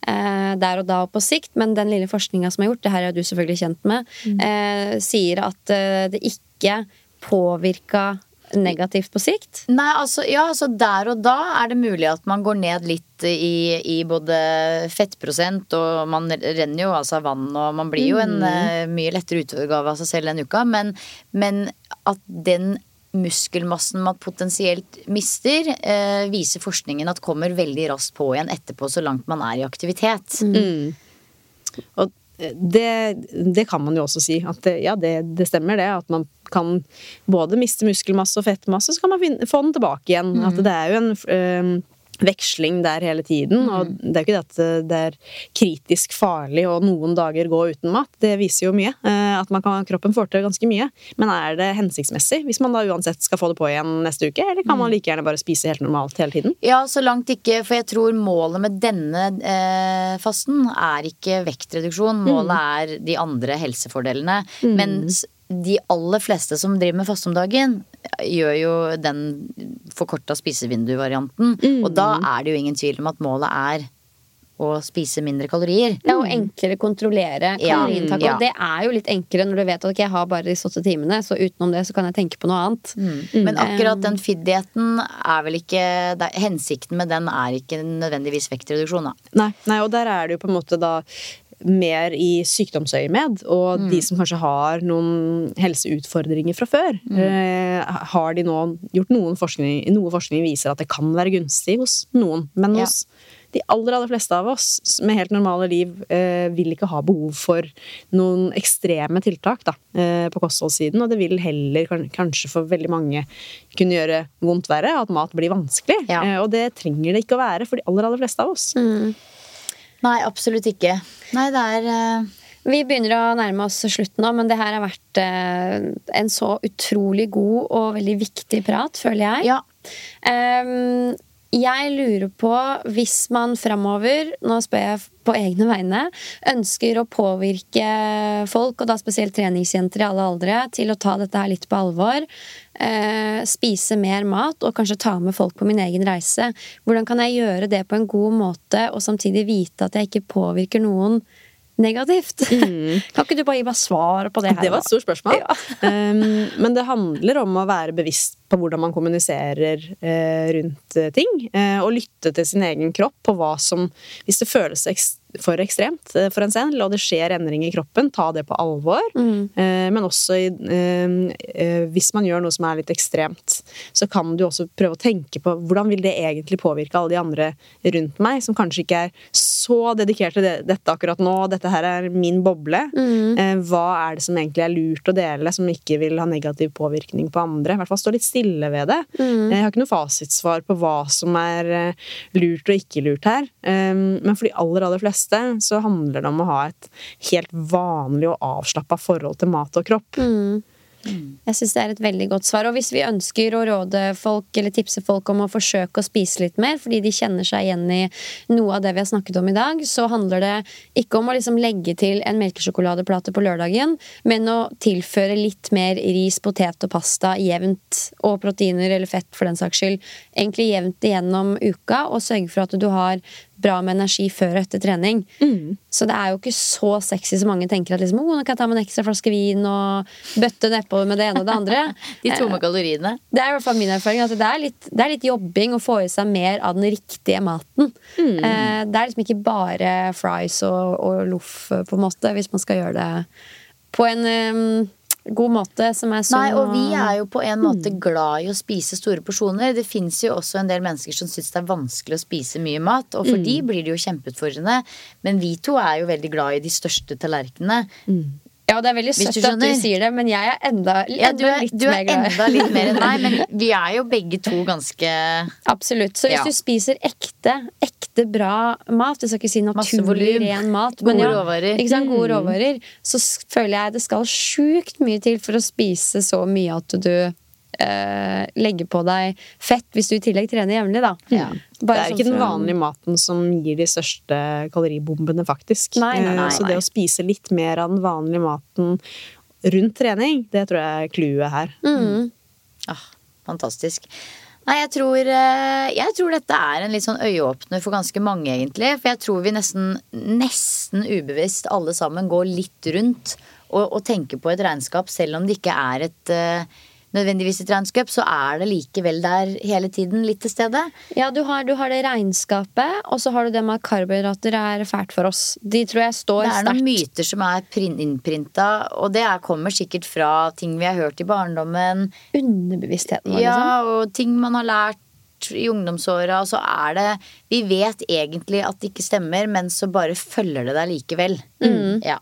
Eh, der og da og på sikt, men den lille forskninga som er gjort, det her er du selvfølgelig kjent med, mm. eh, sier at eh, det ikke påvirka negativt på sikt? Nei, altså, ja, altså der og da er det mulig at man går ned litt i, i både fettprosent, og man renner jo altså vann, og man blir jo en uh, mye lettere utgave av seg selv den uka, men, men at den muskelmassen man potensielt mister, uh, viser forskningen at kommer veldig raskt på igjen etterpå, så langt man er i aktivitet. Mm. Og det, det, kan man jo også si. At det, ja, det, det, stemmer det. At man kan både miste muskelmasse og fettmasse, så kan man finne, få den tilbake igjen. Mm. At det er jo en veksling der hele tiden. Mm. Og det er jo ikke det at eh, det er kritisk farlig å noen dager gå uten mat. Det viser jo mye. Eh, at kan, kroppen får til ganske mye. Men er det hensiktsmessig hvis man da uansett skal få det på igjen neste uke? Eller kan man mm. like gjerne bare spise helt normalt hele tiden? Ja, så langt ikke. For jeg tror målet med denne eh, fasten er ikke vektreduksjon. Målet mm. er de andre helsefordelene. Mm. Mens de aller fleste som driver med faste om dagen, gjør jo den forkorta spisevindu-varianten. Mm. Og da er det jo ingen tvil om at målet er å spise mindre kalorier. Ja, og enklere kontrollere kaloriinntaket. Ja, ja. Og det er jo litt enklere når du vet at okay, jeg har bare de åtte timene, så utenom det så kan jeg tenke på noe annet. Mm. Mm. Men akkurat den FID-dietten er vel ikke Hensikten med den er ikke nødvendigvis vektreduksjon, da. Nei, nei, og der er det jo på en måte da mer i sykdomsøyemed, og mm. de som kanskje har noen helseutfordringer fra før, mm. eh, har de nå gjort noen forskning Noe forskning viser at det kan være gunstig hos noen, men hos de aller, aller fleste av oss med helt normale liv eh, vil ikke ha behov for noen ekstreme tiltak da, eh, på kostholdssiden. Og det vil heller kanskje for veldig mange kunne gjøre vondt verre, at mat blir vanskelig. Ja. Eh, og det trenger det ikke å være for de aller, aller fleste av oss. Nei, absolutt ikke. Nei, det er uh... Vi begynner å nærme oss slutten nå, men det her har vært uh, en så utrolig god og veldig viktig prat, føler jeg. Ja. Ehm, jeg lurer på, hvis man framover, nå spør jeg på egne vegne, ønsker å påvirke folk, og da spesielt treningsjenter i alle aldre, til å ta dette her litt på alvor, eh, spise mer mat og kanskje ta med folk på min egen reise, hvordan kan jeg gjøre det på en god måte og samtidig vite at jeg ikke påvirker noen negativt? kan ikke du bare gi meg svar på det her? Det var et stort spørsmål. Ja. Um, men det handler om å være bevisst på hvordan man kommuniserer uh, rundt eh, ting. Uh, og lytte til sin egen kropp på hva som Hvis det føles ekstremt for ekstremt for en selv, og det skjer endringer i kroppen, ta det på alvor. Mm. men også i, eh, eh, hvis man gjør noe som er litt ekstremt, så kan du også prøve å tenke på hvordan vil det egentlig påvirke alle de andre rundt meg, som kanskje ikke er så dedikert til dette akkurat nå. Dette her er min boble. Mm. hva er det som egentlig er lurt å dele, som ikke vil ha negativ påvirkning på andre? I hvert fall stå litt stille ved det. Mm. Jeg har ikke noe fasitsvar på hva som er eh, lurt og ikke lurt her. Um, Men for de aller, aller fleste så handler det om å ha et helt vanlig og avslappa forhold til mat og kropp. Jeg syns det er et veldig godt svar. Og hvis vi ønsker å råde folk eller tipse folk om å forsøke å spise litt mer, fordi de kjenner seg igjen i noe av det vi har snakket om i dag, så handler det ikke om å liksom legge til en melkesjokoladeplate på lørdagen, men å tilføre litt mer ris, potet og pasta jevnt, og proteiner eller fett for den saks skyld, egentlig jevnt igjennom uka, og sørge for at du har bra med energi før og etter trening. Så det er jo ikke så sexy som mange tenker at liksom, oh, nå kan jeg ta med en ekstra flaske vin og bøtte nedpå med det ene og det andre. de tomme kaloriene. Det er i hvert fall min erfaring at det er, litt, det er litt jobbing å få i seg mer av den riktige maten. Mm. det er liksom ikke bare fries og, og loff, eh, på en måte, hvis man skal gjøre det på en eh, god måte som er sunn. Nei, og vi er jo på en måte glad i å spise store porsjoner. Det fins jo også en del mennesker som syns det er vanskelig å spise mye mat, og for de blir det jo kjempeutfordrende. Men vi to er jo veldig glad i de største tallerkenene. Ja, det er veldig søtt du at du sier det, men jeg er enda, Ja, du enda er, litt du er mer glad. enda litt mer enn meg, men vi er jo begge to ganske Absolutt. Så hvis Ja. du spiser ekte, ekte bra mat, jeg skal ikke si naturlig ren mat, gode men ja, råvarer. Ikke sant, gode råvarer, så føler jeg det skal sjukt mye til for å spise så mye at du eh, legge på deg fett hvis du i tillegg trener jevnlig, da. Ja. Det er sånn ikke den vanlige maten som gir de største kaloribombene, faktisk. Nei, nei, nei, Eh, Så nei. det å spise litt mer av den vanlige maten rundt trening, det tror jeg er clouet her. Mm. ah, Fantastisk. Nei, jeg tror, eh, jeg tror dette er en litt sånn øyeåpner for ganske mange, egentlig. For jeg tror vi nesten, nesten ubevisst alle sammen går litt rundt og, og tenker på et regnskap, selv om det ikke er et eh, nødvendigvis et regnskap, så er det likevel der hele tiden litt til stede. Ja, du har, du har det regnskapet, og så har du det med at karbohydrater er fælt for oss. De tror jeg står Det er noen myter som er prin- innprinta, og det er, kommer sikkert fra ting vi har hørt i barndommen. Underbevisstheten vår, liksom. Ja, og ting man har lært i ungdomsåra, og så er det Vi vet egentlig at det ikke stemmer, men så bare følger det deg likevel. Ja.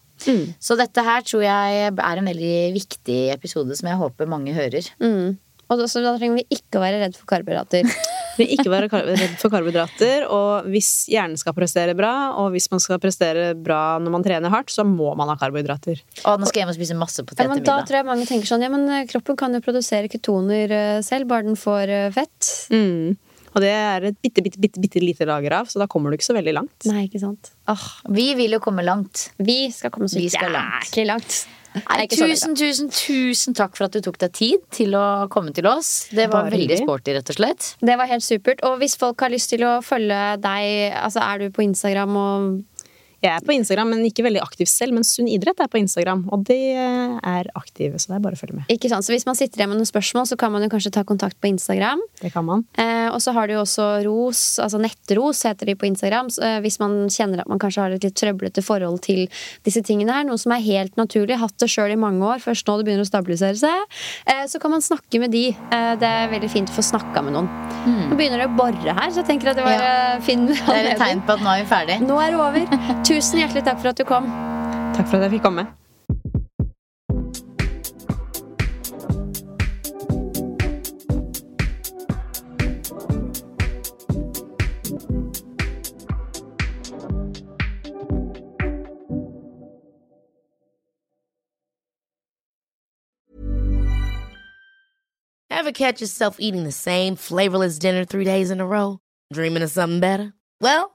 Så dette her tror jeg er en veldig viktig episode som jeg håper mange hører. Mm. Og da, så da trenger vi ikke å være redd for karbohydrater. Men ikke være redd for karbohydrater. Og hvis hjernen skal prestere bra, og hvis man skal prestere bra når man trener hardt, så må man ha karbohydrater. Og nå skal jeg hjem og spise masse Ja, men da tror jeg mange tenker sånn Ja, men eh, kroppen kan jo produsere ketoner eh, selv, bare den får eh, fett. Mm. Og det er et bitte, bitte, bitte, bitte lite lager av, så da kommer du ikke så veldig langt. Nei, ikke sant. Åh, vi vil jo komme langt. Vi skal komme så Vi skal langt. jæklig langt. Nei, tusen, tusen, tusen takk for at du tok deg tid til å komme til oss. Det var Bare veldig sporty, rett og slett. Det var helt supert. Og hvis folk har lyst til å følge deg, altså er du på Instagram og Jeg er på Instagram, men ikke veldig aktiv selv. Men Sunn idrett er på Instagram, og de er aktive, så det er bare å følge med. Ikke sant? Så hvis man sitter igjen med noen spørsmål, så kan man jo kanskje ta kontakt på Instagram. Det kan man. Eh, og så har du jo også Ros, altså Nettros heter de på Instagram. Så, eh, hvis man kjenner at man kanskje har et litt trøblete forhold til disse tingene her, noe som er helt naturlig, hatt det sjøl i mange år, først nå det begynner å stabilisere seg, eh, så kan man snakke med de. Eh, det er veldig fint å få snakka med noen. Nå begynner det å bore her, så jeg tenker at det var Ja. fin anledning. Det er et tegn på at nå er vi ferdig. Nå er det over. Tusen hjertelig takk for at du kom. Takk for at jeg fikk komme. Ever catch yourself eating the same flavorless dinner three days in a row? Dreaming of something better? Well,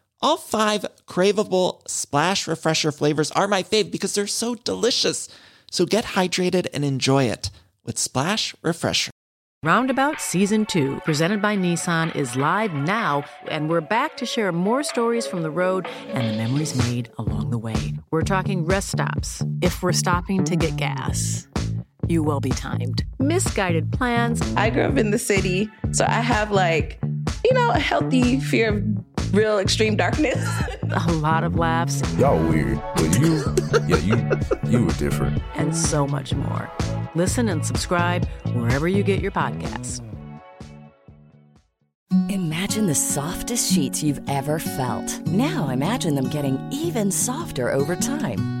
All five craveable splash refresher flavors are my fave because they're so delicious. So get hydrated and enjoy it with Splash Refresher. Roundabout Season 2, presented by Nissan, is live now, and we're back to share more stories from the road and the memories made along the way. We're talking rest stops. If we're stopping to get gas, you will be timed. Misguided plans, I grew up in the city, so I have like, you know, a healthy fear of real extreme darkness. a lot of laughs, Y'all weird, but you, yeah, you, you were different. and so much more. Listen and subscribe wherever you get your podcasts. Imagine the softest sheets you've ever felt. Now imagine them getting even softer over time.